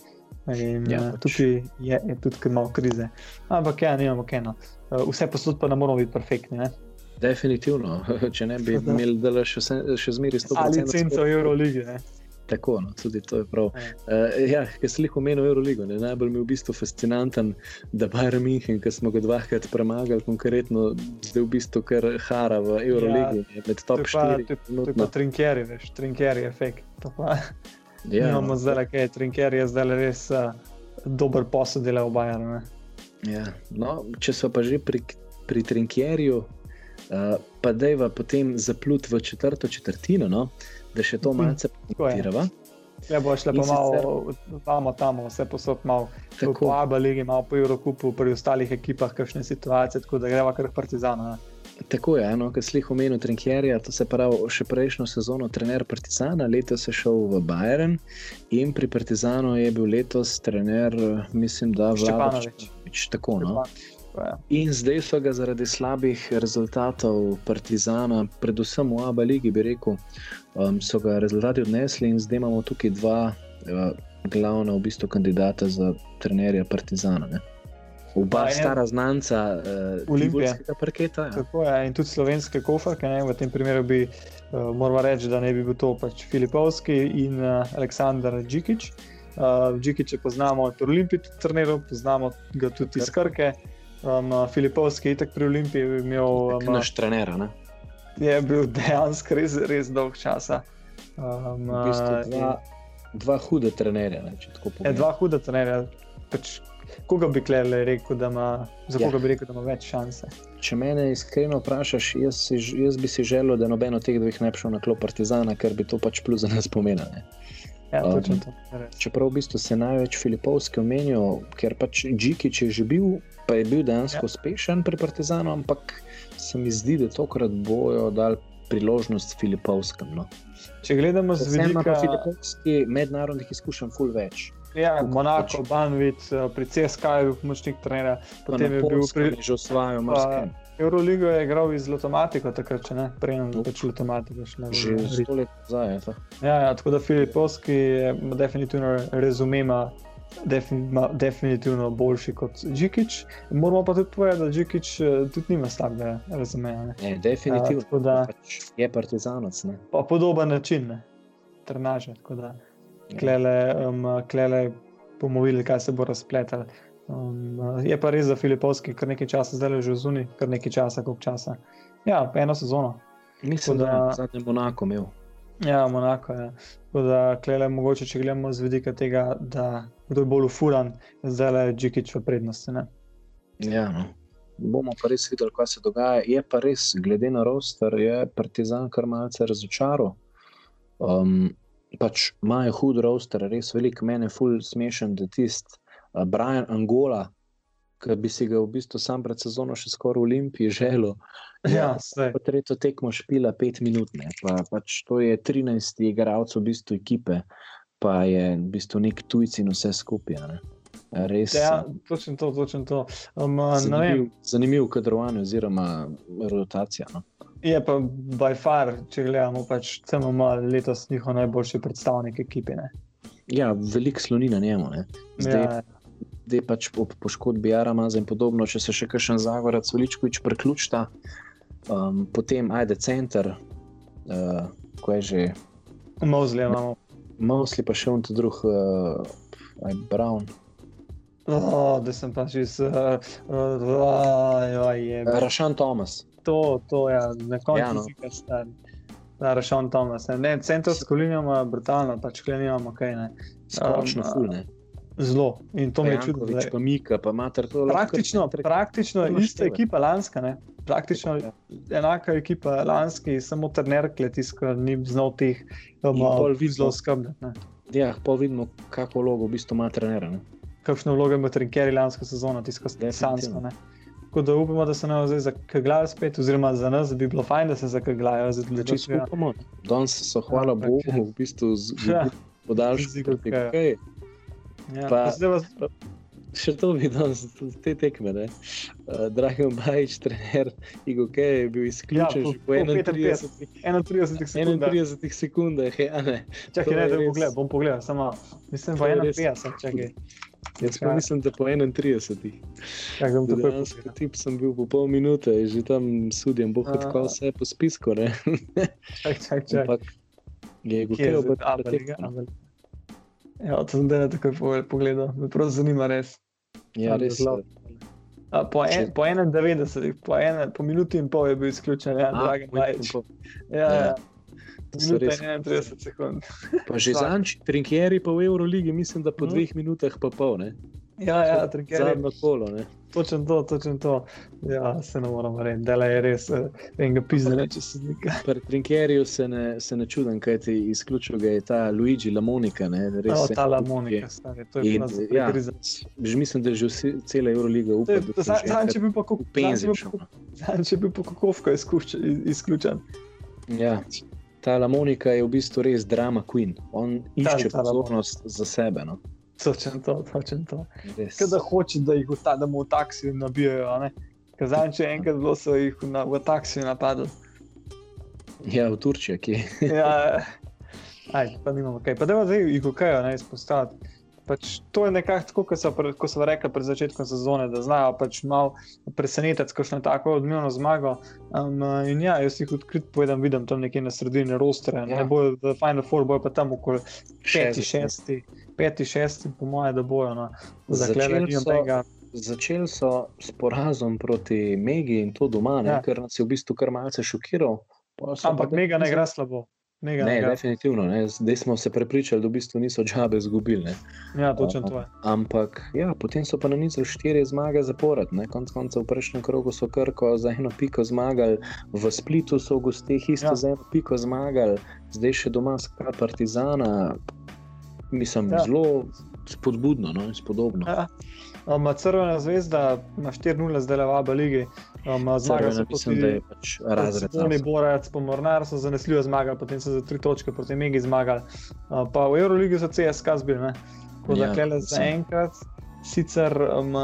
In ja, uh, tukaj je, je tudi malo krize. Ampak ja, nimamo kaj. No. Uh, vse posod pa ne moramo biti perfektni. Ne? Definitivno, če ne bi imeli še, še zmeri 100%. Ali cento Euroligi. Tako, no, tudi to je prav. Uh, ja, ker sem jih omenil Euroligo, ne, najbolj mi je v bistvu fascinanten, da Bayern München, ki smo ga dvakrat premagali, konkretno zdaj v bistvu kar hara v Euroligi, ja, med top 4. To je pa trinkeri, veš, trinkeri efekt. Ja, imamo no, zdaj, kaj je trinkeri, je zdaj res uh, dober posel dela v Bayernu. Ja, no, če so pa že pri, pri trinkerju, uh, pa da je potem zaplut v četrto četrtino. No, da še to mhm. malce pokotirava. Ja, bo šlo pa malo, imamo tam vse posod, malo po Abeligi, malo po Eurokupu, pri ostalih ekipah, kakšne situacije, tako da greva kar Partizana. Tako je, no, kar slih omenil Trinkjerja, to se pravi, še prejšnjo sezono trener Partizana, letos je šel v Bayern in pri Partizanu je bil letos trener, mislim, da Vladovič. Tako, no. Štepan. Ja. In zdaj so ga zaradi slabih rezultatov Partizana, predvsem v Abu Leiji, bi rekel, um, so ga rezultati odnesli in zdaj imamo tukaj dva uh, glavna v bistvu kandidata za trenerja Partizana. Ne? Oba ja, stara znanca uh, olimpijskega parketa. Ja. Tako je, in tudi slovenske kofarke. Ne? V tem primeru bi uh, moral reči, da ne bi bil to pač Filipovski in uh, Aleksandr Džikič. Uh, Džikič je poznamo od trenerov, poznamo ga tudi iz Krke. Um, Filipovski je tako pri Olimpiji imel. Um, naš trener. Ne? Je bil dejansko res, res dolg čas. Um, v bistvu dva, dva huda trenerja. Ne, je, dva huda trenerja. Pač, koga bi rekel, da ima, za koga ja. bi rekel, da ima več šanse? Če me iskreno vprašaš, jaz, si, jaz bi si želel, da noben od teh dveh ne bi šel na klop Partizana, ker bi to pač plus za nas pomenilo. Ja, um, čeprav v bistvu se največ Filipovski omenijo, ker pač Džikič je že bil pa je bil dejansko ja. uspešen pri Partizanu, ampak se mi zdi, da tokrat bojo dali priložnost Filipovskem. No. Če gledamo z vidika Filipovski, mednarodnih izkušenj, ful več. Ja, Monako, pač, Banvit, eh, pri CSK je bil pomočnik trenera, potem je bil pri... že osvajal marsikaj. Euroligo je igral iz Lotomatika, takrat če ne, prej nam pač Lotomatika šlo. Že sto let nazaj. je to. Ja, ja, tako da Filipovski je definitivno rezumema. Defin, definitivno boljši kot Džikič. Moramo pa tudi povedati, da Džikič eh, tudi nima slabega razumeja. ne. Definitivno. Ja, tako da- pač je partizanac. Ne? Pa podoben način, ne. trnaže. da Ja. Klele, um, klele bomo videli, kaj se bo razpletalo. Um, je pa res za Filipovski, kar nekaj časa zdaj leži v zuni, kar nekaj časa, koliko časa. Ja, eno sezono. Mislim, Tako da da- je zadnji Monako imel. Ja, Monako je. Tako da, klele, mogoče, če gledamo z vidika tega, da kdo je bolj ufuran, zdaj le Džikič v prednosti. Ne? Ja, no. Bomo pa res videli, kaj se dogaja. Je pa res, glede na roster, je Partizan kar malce razočaral. Um, pač imajo hud roster, res velik, meni je ful smešen, da tisti Brian Angola, ki bi si ga v bistvu sam pred sezono še skoraj v Olimpiji želel. Ja. Pa tretjo tekmo špila pet minut, ne. pa pač to je 13 igralcev v bistvu ekipe, pa je v bistvu nek tujci in vse skupaj. ne. Res Ja, točno to, točno to. Um, zanimiv, zanimiv kadrovanje oziroma rotacija. No. je pa by far, če gledamo, pač CMM letos njihov najboljši predstavnik ekipe. Ne? Ja, veliko sloni na njemu. ne. Zdaj, Ja, zdaj pač po poškodbi Aramaza in podobno, če se še kakšen Zagorac Veličkovič preključta, um, potem ajde center, uh, ko je že Mozlje imamo. Mosli, pa še on tu drug, uh, aj Brown. Oh, da sem pa že z. Uh, uh, je, Rašan Thomas. to, to je na koncu Ja, no. zika star. Da, Rašon Thomas. Ne, ne centrsko linijo ima brutalno, pač klenjamo kaj ne. Splošno Um, ful, ne. Zelo. In to Pa mi je čudno. Da- pa Mika, pa mater to. lahko kar Praktično, praktično to ista naštevati. ekipa lanska, ne? praktično Ja. enaka ekipa lanski, samo trener kletiska ni znal teh um, zelo skrbeti. Ja, pa vidimo, kako vlogo v bistvu ima trener. ne. Kakšno vlogo ima lansko sezono, tisto Definitivno. sansko. ne. Tako da upamo, da se nam zdaj zakeglajo spet, oziroma za nas bi bilo fajn, da se zakeglajo z Da odločitvijo. skupamo. Danes so, hvala Ampak- Bogu, v bistvu z- Ja. podaljšali Ja, Pa- pa vas, Še to bi danes, te tekme. ne. Uh, Dragan Bajič, trener Igokej, je bil izključen Ja, po- po po 31 31 sekundah. 31 sekundah. Ja, ne. Čakaj, ne, da res- pogledal, bom pogledal, samo mislim, pa je res- 51, čakaj. Jaz pa Ja. mislim, da po 31. Čakaj, bom takoj Dejansko pogledal. tip sem bil po pol minute, že tam sudjem, bo hodil vse po spisku. ne. Čakaj, čakaj, čakaj. Ampak je Kje je Igokej Ja, to sem zdaj takoj pogledal- me prav zanima res. Ja, res. zelo. A, po, en, po 91, po, ene, po minuti in pol je bil izključen, ja, Bajič. po- Ja, Ja. ja. Minuta in 31 sekund. Pa že Vsak. zanči, trinkjeri pa v Euroligi, mislim, da po Mhm. dveh minutah pa pol. Ne? Ja, ja, Trinkeri, Zadnjo kolo. Ne? Točno to, točno to. Ja, se ne moramo reči, da je res eh, enega pizda, če se nekaj. Pri Trinkerju se ne, se ne čudim, kaj ti izključil ga je ta Luigi Lamonika. Ne? Res No, ta Lamonika, stari, to je bilo zelo ja, že mislim, da že vsi, cela Euroliga upa, To je- da to se za- že Zadnjič je enkrat bil pa kako- je upenzičil, pa- zadnjič je bil pa izkuščen- izključen. Ja, ta Lamonika je v bistvu res drama queen. On išče pozornost za sebe. No. Točen to, točen to. Res. Kaj da hoče, da jih ta, da mu v taksiju nabijajo. Ker Zadnjič je enkrat bilo, so jih na, v taksiju napadli. Ja, v Turčiji, ki Ja, aj, pa nimamo kaj. Pa da zdaj jih ukajo, ne izpostaviti. Pač to je nekako tako, kot so, pre- ko so rekli pred začetkom sezone, da znajo pač malo presenetiti, ko šlo tako odmevno zmago. Um, in ja, jaz jih odkrit povedam, vidim tam nekje na sredini rostre, ja. Ne bojo v Final Four, bojo pa tam okoli peti, Šesti. šesti, peti, šesti, po moje, da bojo. No. Nimam so- tega. Začeli so s porazom proti Megi in to doma, ne, Ja. ker nas je v bistvu kar malce šokiral. Ampak pa mega ne igra slabo. Mega ne, Ne, igra. definitivno. Ne. Zdaj smo se prepričali, da v bistvu niso džabe izgubili. ne. Ja, točno to je. Ampak ja, potem so pa na nizu štiri zmage zapored. ne. Konec koncev v prejšnjem krogu so Krko za eno piko zmagali, v Splitu so v gostih isto Ja. za eno piko zmagali, zdaj še doma skrat Partizana. Mislim, Ja. zelo spodbudno no, in spodobno. Ja. Um, Crvena zvezda ima 4-0 zdaj v Abu Leigi. Um, zmaga se mislim, da je pač razred. Oni nas. borac, po Mornar so zanesljivo zmagali, potem so za tri točke proti Megi zmagali. Uh, pa v Euroligi so CSK zbili? Tako da Ja, klele mislim. zaenkrat sicer um,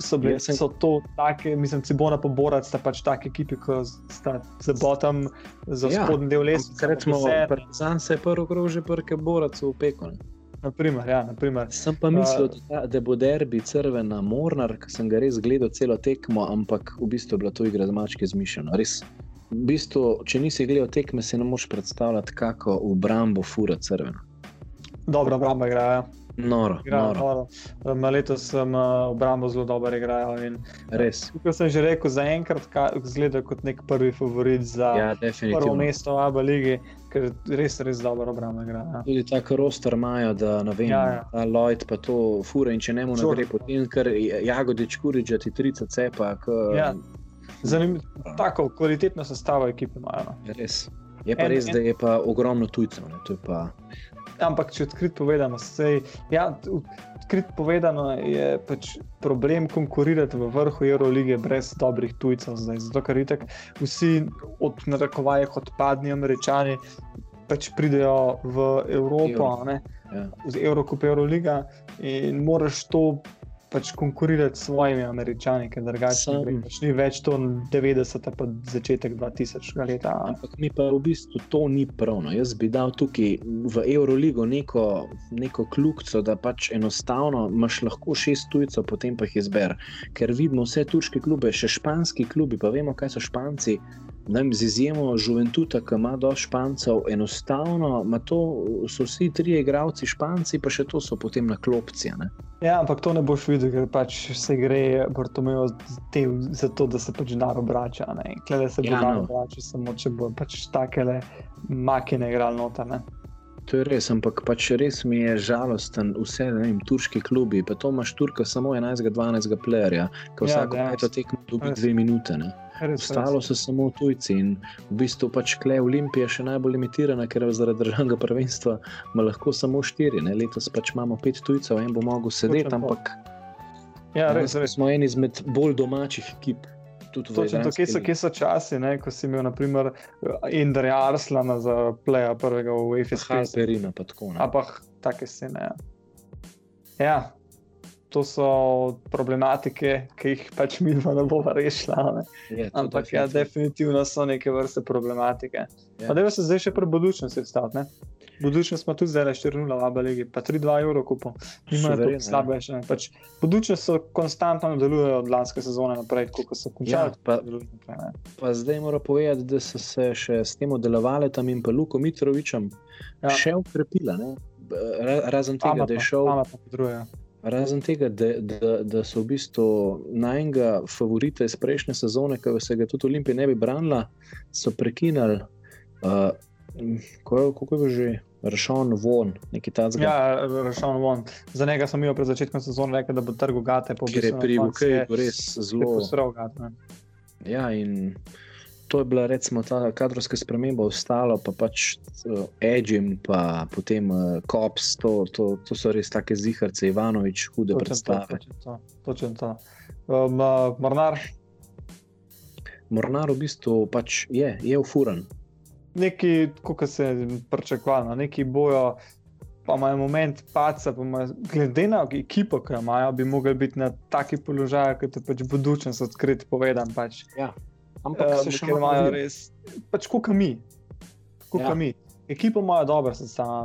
so, bili, sem... so to take, mislim, Cibona pa Borac sta pač take ekipe, ko sta za botom, za ja, spodnji del lesa. Rečemo, Partizan se je prvo krog že prke Borac v Peku. Naprimer, ja, naprimer. Sem pa mislil, uh, da, da bo derbi crvena Mornar, ker sem ga res gledal celo tekmo, ampak v bistvu je bila to igra z mačke zmišljena. Res, v bistvu, če nisi gledal tekme, si ne moš predstavljati, kako v Brambo fura crvena. Dobro, Brambo igrajo. Ja. Noro, igrajo, noro. noro. Letos sem uh, obrambo zelo dobro igral. Res. Kot sem že rekel, zaenkrat zgleda kot nek prvi favorit za ja, prvo mesto v Abu Leiji, ker res, res dobro obrambo igrajo. Ja. Tudi tako roster imajo, da ne vem, ja, ja. Lloyd pa to fura in če ne mu ne gre potem, ker jagodič kurič, ti trica cepa. K, ja. Zanimivo, tako kvalitetno sestavo ekipe imajo. No. Res. Je pa en, res, en... da je pa ogromno tujcev. Ampak, če odkrito povedano, sej, ja, odkrit povedano je pač problem konkurirati v vrhu Eurolige brez dobrih tujcev. Zdaj. Zato, ker itek vsi od narekovaje odpadni američani pač pridejo v Evropo, Euro. ja. z Eurokup Euroliga in moraš to pač konkurirati s svojimi američani, ker drugače pač ni več to 90, pa začetek 2000 let. Ampak mi pa v bistvu to ni pravno. Jaz bi dal tukaj v Euroligo neko, neko kljubico, da pač enostavno imaš lahko šest tujcev, potem pa jih izber. Ker vidimo vse turške klube, še španski klubi, pa vemo, kaj so španci vem, z izjemo Juventuta, ki ima do Špancev, enostavno, to so vsi tri igravci Španci, pa še to so potem na klopci. Ne? Ja, ampak to ne boš videl, ker pač se gre Bartomejo za to, da se pač denar obrača. Klede se bo ja, denar no. obračal, samo če bo pač takele makine igrali noter. To je res, ampak pač res mi je žalosten, vse vem, turški klubi. Pa to imaš Turka samo 11-12 plejerja, ki ja, vsako leto tekmo dobi dve minute. Ne? Ostalo so samo tujci in v bistvu pač Klej Olimpija še najbolj limitirana, ker je zaradi državnega prvenstva ima lahko samo štiri. Ne? Letos pač imamo pet tujcev, en bo mogel sedeti, ampak ja, res, res. smo eni izmed bolj domačih ekip. Točno to, kje so, kje so časi, ne? ko si imel naprimer Indrija Arslana za pleja prvega v EFSP. Ja, Perina pa tako. Ampak take scene. Ja. ja, to so problematike, ki jih pač mi ne bomo rešili. Ampak ja, definitivno so neke vrste problematike. Ja. Da se zdaj še pri budučnosti staviti. Budučnost smo tudi zdaj 4-0, ali legi, pa 3-2 evro kupo. Nima tako slabe še. Pač, budučnost so konstantno nadaljujejo od lanske sezone naprej, ko so končali. Ja, pa, naprej, pa zdaj moram povedati, da so se še s tem odelovali tam in pa Luko Mitrovičem ja. še ukrepila. Razen tega, pametno, da je šel. Razen tega, da, da, da so v bistvu najmanjega favorita iz prejšnje sezone, ki se ga tudi Olimpija ne bi branila, so prekinili, uh, kako je že. Rešon von, neki ta zgolj. Ja, rešon von. Za njega sem imel pred začetkom sezone rekel, da bo trgo gate po Ker je pri Vukovicu res zelo. Gate, ja, in to je bila recimo ta kadrovska sprememba, ostalo pa pač uh, Edgem, pa potem uh, Kops, to, to, to so res take ziharce, Ivanovič, hude točen predstave. To, točen to. Um, uh, Mornar. Mornar v bistvu pač je, je ufuran. Neki, kot se je pričakovalo, no, neki bojo. Pa imajo moment, paca, pa imajo, glede na ekipo, ki jo imajo, bi mogli biti na taki položaj, kot je pač budučnost odkrit, povedan. Pač. Ja, Ampak se še imajo res, pač kot mi. Ja. mi. Ekipo imajo dobro,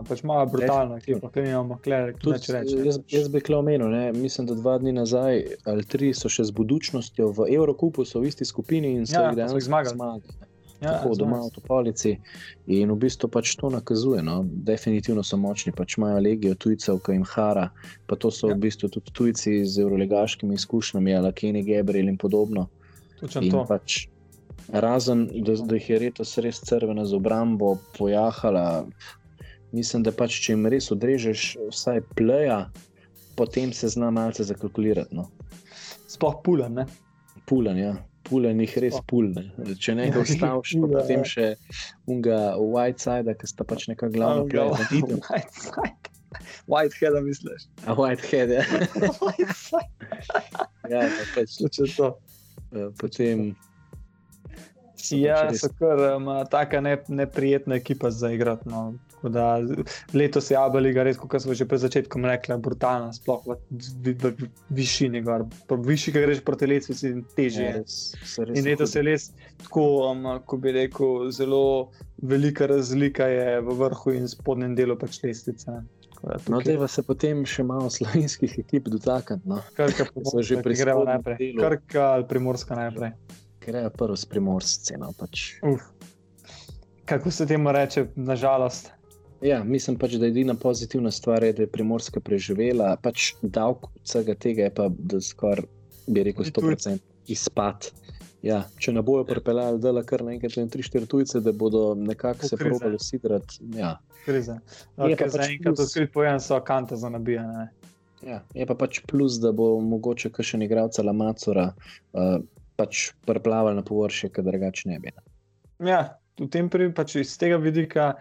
pač imajo brutalno ekipo, ki imamo kler, tudi če rečem. Jaz, jaz bi kle omenil, ne? mislim, da dva dni nazaj ali tri so še z budučnostjo v Evropi, so v isti skupini in so ja, jih dejansko zmagali. zmagali. Ja, Tako doma v Topolici in v bistvu pač to nakazuje. No? Definitivno so močni, pač imajo legijo tujcev, ki jim hara, pa to so ja. v bistvu tudi tujci z eurolegaškimi izkušnjami, Alakeni, Gebril in podobno. Točno to. Pač razen da, da jih je letos res crvena z obrambo pojahala. Mislim, da pač, če jim res odrežeš vsaj pleja, potem se zna malce zakalkulirati. No. Sploh pulen. Ne? Pulen, ja. Pulen jih res pulen. Če ne ga ustaviš, pa potem še unga white side, ki sta pač neka glavna pleja. White head, misliš? A white head, ja. white side. ja, pač. Če to. Potem Ja, so kar um, taka ne, neprijetna ekipa za igrati. No. Da, letos je Abeliga, res, kot smo že pred začetkom rekli, brutalna, sploh v, v, v, v višini. Višji, ki greš proti si težje. Ja, in letos je res tako, um, ko bi rekel, zelo velika razlika je v vrhu in spodnjem delu pač lestvice. No, da se potem še malo slovenskih ekip dotaknemo. No. Krka, so že prišli. Krka ali primorska najprej grejo prvo s primorsci. No, pač. Kako se temu reče, nažalost? Ja, mislim pač, da je edina pozitivna stvar, je, da je primorska preživela. Pač davek vsega tega je pa, da skoraj bi rekel, 100% izpad. Ja, če ne bojo pripeljali, da je kar naenkrat 3-4 tujce, da bodo nekako se probali usidrati. Ja. Kriza. Okay, pač Zaenkrat plus... odkrit pojem so kante za nabijanje. Ja, je pa pač plus, da bo mogoče še nekaj igralca Lamacora. Uh, pač preplavili na površje, ki drugače ne bi. Ja, v tem primeru, pač iz tega vidika,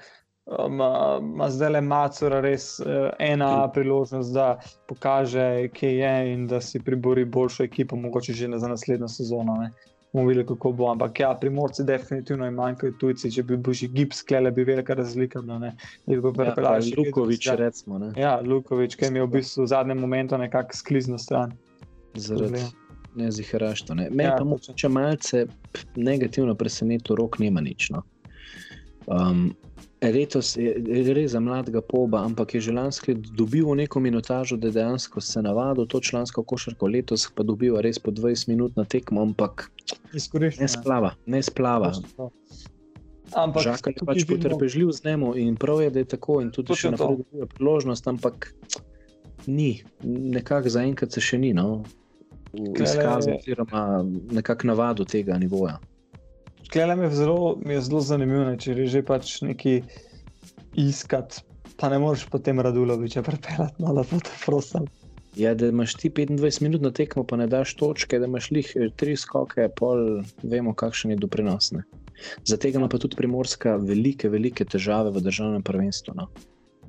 ima um, zdaj le Macura res uh, ena priložnost, da pokaže, kje je in da si pribori boljšo ekipo, mogoče že za naslednjo sezono. Ne. Bomo videli, kako bo. Ampak, ja, primorci definitivno imajo tujci. Če bi bil že gips, klele bi velika razlika. No, ne, bi bil ja, Lukovič, ja. recimo. Ne. Ja, Lukovič, ki je v bistvu v zadnjem momentu nekako sklizno stran. Zaradi ne ziharašto. Me ja, pa moče malce negativno presenetilo, rok nima nič. No. Um, Letos je res za mladega poba, ampak je že lansko dobil neko minutažo, da dejansko se navadil to člansko košarko, letos pa dobil res po 20 minut na tekmo, ampak ne splava. Ne splava. Ampak Žakar je pač potrpežljiv z njemu in prav je, da je tako in tudi še naprej dobiva priložnost, ampak ni, nekako zaenkrat se še ni. No izkazal, oziroma nekako navadil tega nivoja. Klele mi je zelo, mi je zelo zanimivo, če že pač neki iskat, pa ne moreš potem Raduloviča prepeljati, no, da te prosim. Ja, da imaš ti 25 minut na tekmo, pa ne daš točke, da imaš lih eh, tri skoke, pol, vemo, kakšen je doprinos. Zato ima pa tudi primorska velike, velike težave v državnem prvenstvu. No.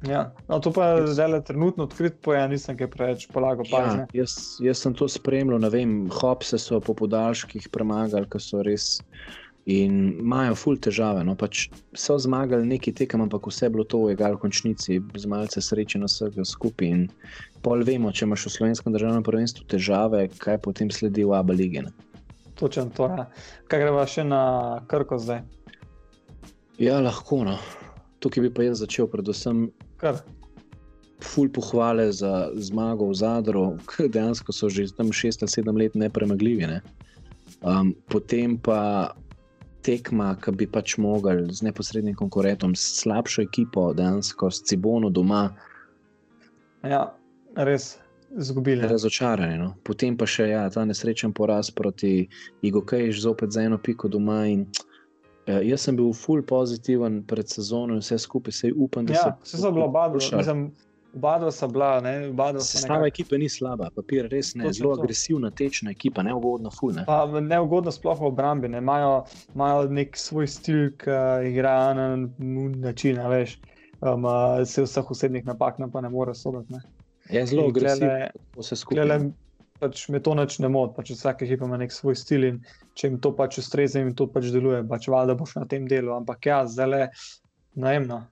Ja. No, to pa je zdaj le trenutno odkrit, pa ja nisem kaj preveč polagal. Ja, jaz, jaz sem to spremljal, ne vem, hopse so po podaljških premagali, ki so res. In imajo ful težave. No, pač so zmagali neki tekem, ampak vse je bilo to v egal končnici, z malce sreče na vsega skupaj. In pol vemo, če imaš v slovenskem državnem prvenstvu težave, kaj potem sledi v Abu Leiji. Točno to je. Ja. Kaj greva še na Krko zdaj? Ja, lahko. No. Tukaj bi pa jaz začel, predvsem Kar. Ful pohvale za zmago v Zadru, ki dejansko so že tam šest ali sedem let nepremagljivi. Ne? Um, potem pa tekma, ki bi pač mogli z neposrednim konkurentom, s slabšo ekipo, dejansko s Cibono doma. Ja, res. Zgubili. Razočarani. No? Potem pa še ja, ta nesrečen poraz proti Igokejš, zopet za eno piko doma. In, Uh, jaz sem bil full pozitiven pred sezono in vse skupaj, se upam, da ja, se je zelo badalo. Oba sta bila, ne, oba sta. Stava ekipe ni slaba, papir res ne, zelo agresivna, tečna ekipa, neugodna, full. Ne. Pa, neugodna sploh v obrambi, ne. imajo, imajo nek svoj stil, ki igra na način, veš, um, se vseh osebnih napak ne pa ne more soditi. Je zelo agresivno, vse skupaj pač me to neč ne moti, pač vsak ekipa ima nek svoj stil in če jim to pač ustreza in to pač deluje, pač valjda boš na tem delu. Ampak ja, zdaj le najemno.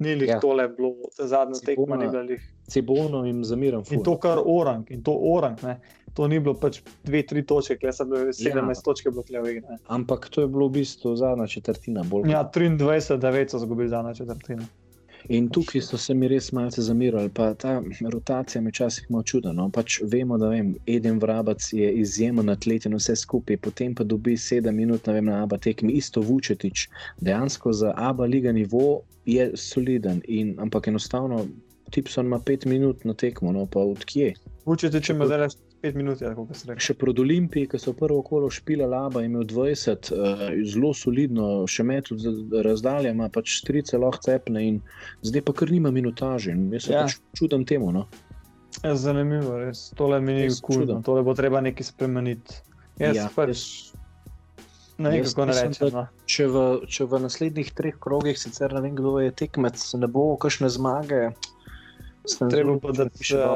Ni li ja. tole bilo, te zadnje tekme ni bilo. Cibono jim zamiram. In to kar orang, in to orang, ne. To ni bilo pač dve, tri točke, ki so bile 17 ja. točke blokle v igri. Ampak to je bilo v bistvu zadnja četrtina. Bolj. Ja, 23, 9 so zgubili zadnja četrtina. In tukaj so se mi res malce zamirali, pa ta rotacija me včasih malo čuda. No? Pač vemo, da vem, Eden Vrabac je izjemen atlet in vse skupaj, potem pa dobi sedem minut vem, na Abu tekmi, isto Vučetič. Dejansko za Abu liga nivo je soliden, in, ampak enostavno Tipson ima pet minut na tekmo, no pa odkje. Vučetič ima zdaj pet minut, ja, kako se reče. Še pred Olimpiji, ki so prvo kolo špila Laba, imel 20, uh, eh, zelo solidno, še med razdalje, ima pač tri celo cepne in zdaj pa kar nima minutaže. Jaz se ja. pač čudam temu. No. Ja, zanimivo, res. tole mi ni kulno, tole bo treba nekaj spremeniti. Jaz ja, pač. Jaz... Ne, jaz, ne rečem, da, no. če, v, če v naslednjih treh krogih, sicer ne vem, kdo je tekmec, ne bo kakšne zmage, treba pa da bi še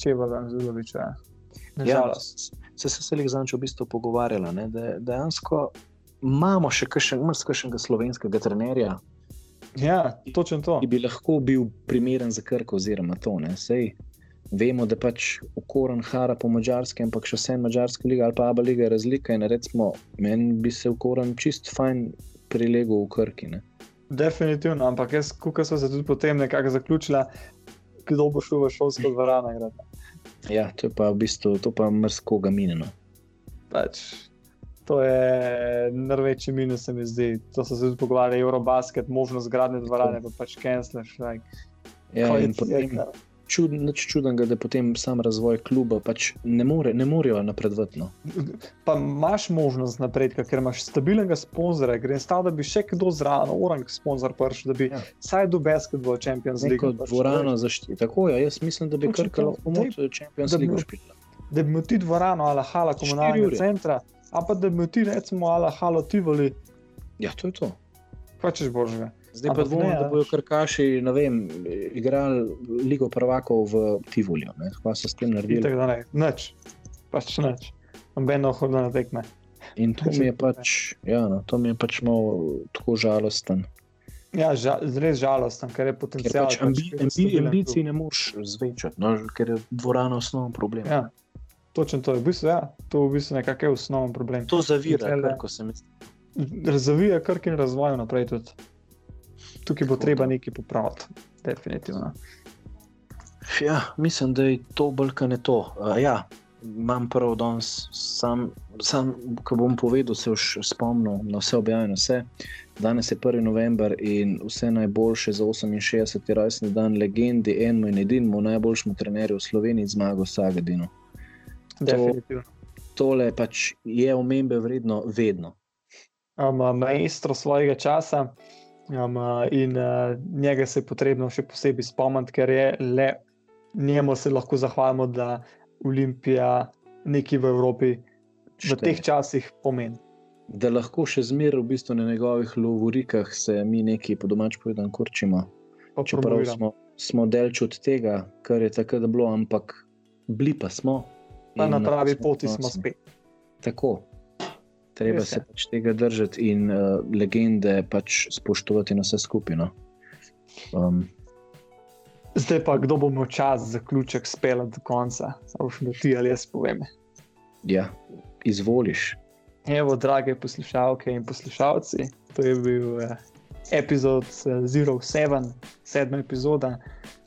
če bo tam zelo več. Ja, se se jih zanj v bistvu pogovarjala. De, dejansko imamo še kakšnega slovenskega trenerja, Ja, točno to. ki bi lahko bil primeren za krko, oziroma to. Ne? Sej, vemo, da pač okoren hara po mačarskem, ampak še vse mačarska liga ali pa aba liga je razlika. In recimo, meni bi se okoren čist fajn prilegel v krki. Ne? Definitivno, ampak jaz, ko sem se tudi potem nekako zaključila, kdo bo šel v šolsko dvorano. igrati. Ja, to je pa v bistvu, to pa mrzkoga mineno. Pač, to je največji minus, se mi zdi. To so se tudi pogovarjali, Eurobasket, možnost gradnje dvorane, pa pač cancelaš. Like, Ja, in potem, je, čud, nič čudnega, da potem sam razvoj kluba pač ne, more, ne morejo napredovati. No. pa imaš možnost napredka, ker imaš stabilnega sponzorja, gre stav, da bi še kdo zraven, orang sponzor prišel, da bi Ja. ja. saj do basketball Champions League. Neko dvorano zaščiti. Tako je, jaz mislim, da bi krka to. lahko Daj, moč Champions League špila. Da bi imel ti dvorano ali hala komunalnega centra, ali pa da bi imel ti recimo ali halo Tivoli, Ja, to je to. pa češ božga. Zdaj pa dvomim, da a bodo krkaši ne vem, igrali Ligo prvakov v Tivoliu. ne. Kaj so s tem naredili? Tako da ne, nič, pač nič. Nobeno hodno na tekme. In to mi je pač, ja, no, to mi je pač malo tako žalosten. Ja, ža, res žalosten, ker je Ker potencial. pač ambi, je ambi, ambicij klub. ne moreš zvečati, no, ker je dvorana osnoven problem. Ja, točno to je. V bistvu, ja, to v bistvu nekako je osnoven problem. To zavira, kar se mi zdi. Razvija krk in razvoj naprej tudi. Tukaj bo treba to. nekaj popraviti, definitivno. Ja, mislim, da je to bolj kot ne to. Uh, ja, imam prav danes, sam, sam ko bom povedal, se boš spomnil na vse objavljeno. Vse. Danes je 1. november in vse najboljše za 68. rojstni dan legendi, enemu in edinemu najboljšemu trenerju v Sloveniji, zmago Sagadinu. Definitivno. Tole pač je omembe vredno vedno. Um, maestro svojega časa um, in uh, njega se je potrebno še posebej spomniti, ker je le njemu se lahko zahvalimo, da Olimpija nekaj v Evropi v Šteje. teh časih pomeni. Da lahko še zmeraj v bistvu na njegovih lovorikah se mi nekaj po domač povedan kurčimo. Pa Čeprav smo, smo delč od tega, kar je takrat bilo, ampak bili pa smo. Pa na pravi poti smo spet. Tako. Treba se pač tega držati in uh, legende pač spoštovati na vse skupino. Um, Zdaj pa, kdo bo imel čas za zaključek spela do konca, samo ti ali jaz povem. ja, izvoliš. Evo, drage poslušalke in poslušalci, to je bil eh, epizod eh, Zero Seven, sedma epizoda.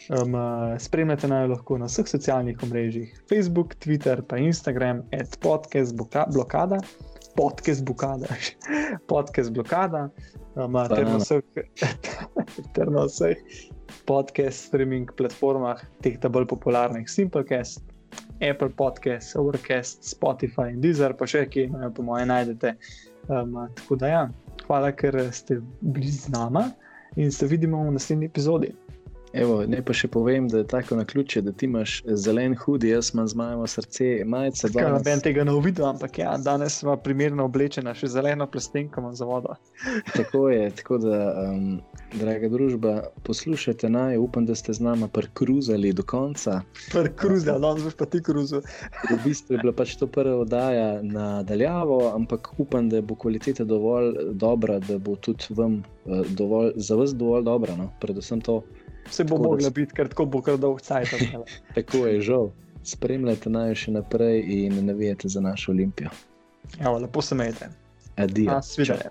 Um, spremljate naj lahko na vseh socialnih omrežjih: Facebook, Twitter, pa Instagram, at podcast bloka- blokada, podcast blokada, podcast blokada, eh, ter na vseh, ter na vseh podcast streaming platformah, teh ta bolj popularnih, Simplecast, Apple Podcast, Overcast, Spotify in Deezer, pa še kje, no, po mojem, najdete. Um, tako da, ja, hvala, ker ste bili z nama in se vidimo v naslednji epizodi. Evo, naj pa še povem, da je tako na ključe, da ti imaš zelen hudi, jaz imam zmajevo srce, majice Kaj danes. noben tega ne uvidel, ampak ja, danes smo primerno oblečena, še zeleno plastenko imam za vodo. Tako je, tako da, um, draga družba, poslušajte naj, upam, da ste z nama prekruzali do konca. Prvi kruzi, a danes boš pa ti kruzu. V bistvu je bila pač to prva oddaja na daljavo, ampak upam, da bo kvaliteta dovolj dobra, da bo tudi vam uh, dovolj, za vas dovolj dobra. No? Predvsem to, Vse bo Tako mogla biti, ker tako bo kar dolg cajt. tako je žal. Spremljajte naj še naprej in navijajte za našo olimpijo. Ja, lepo se imejte. Adijo. Svidenje.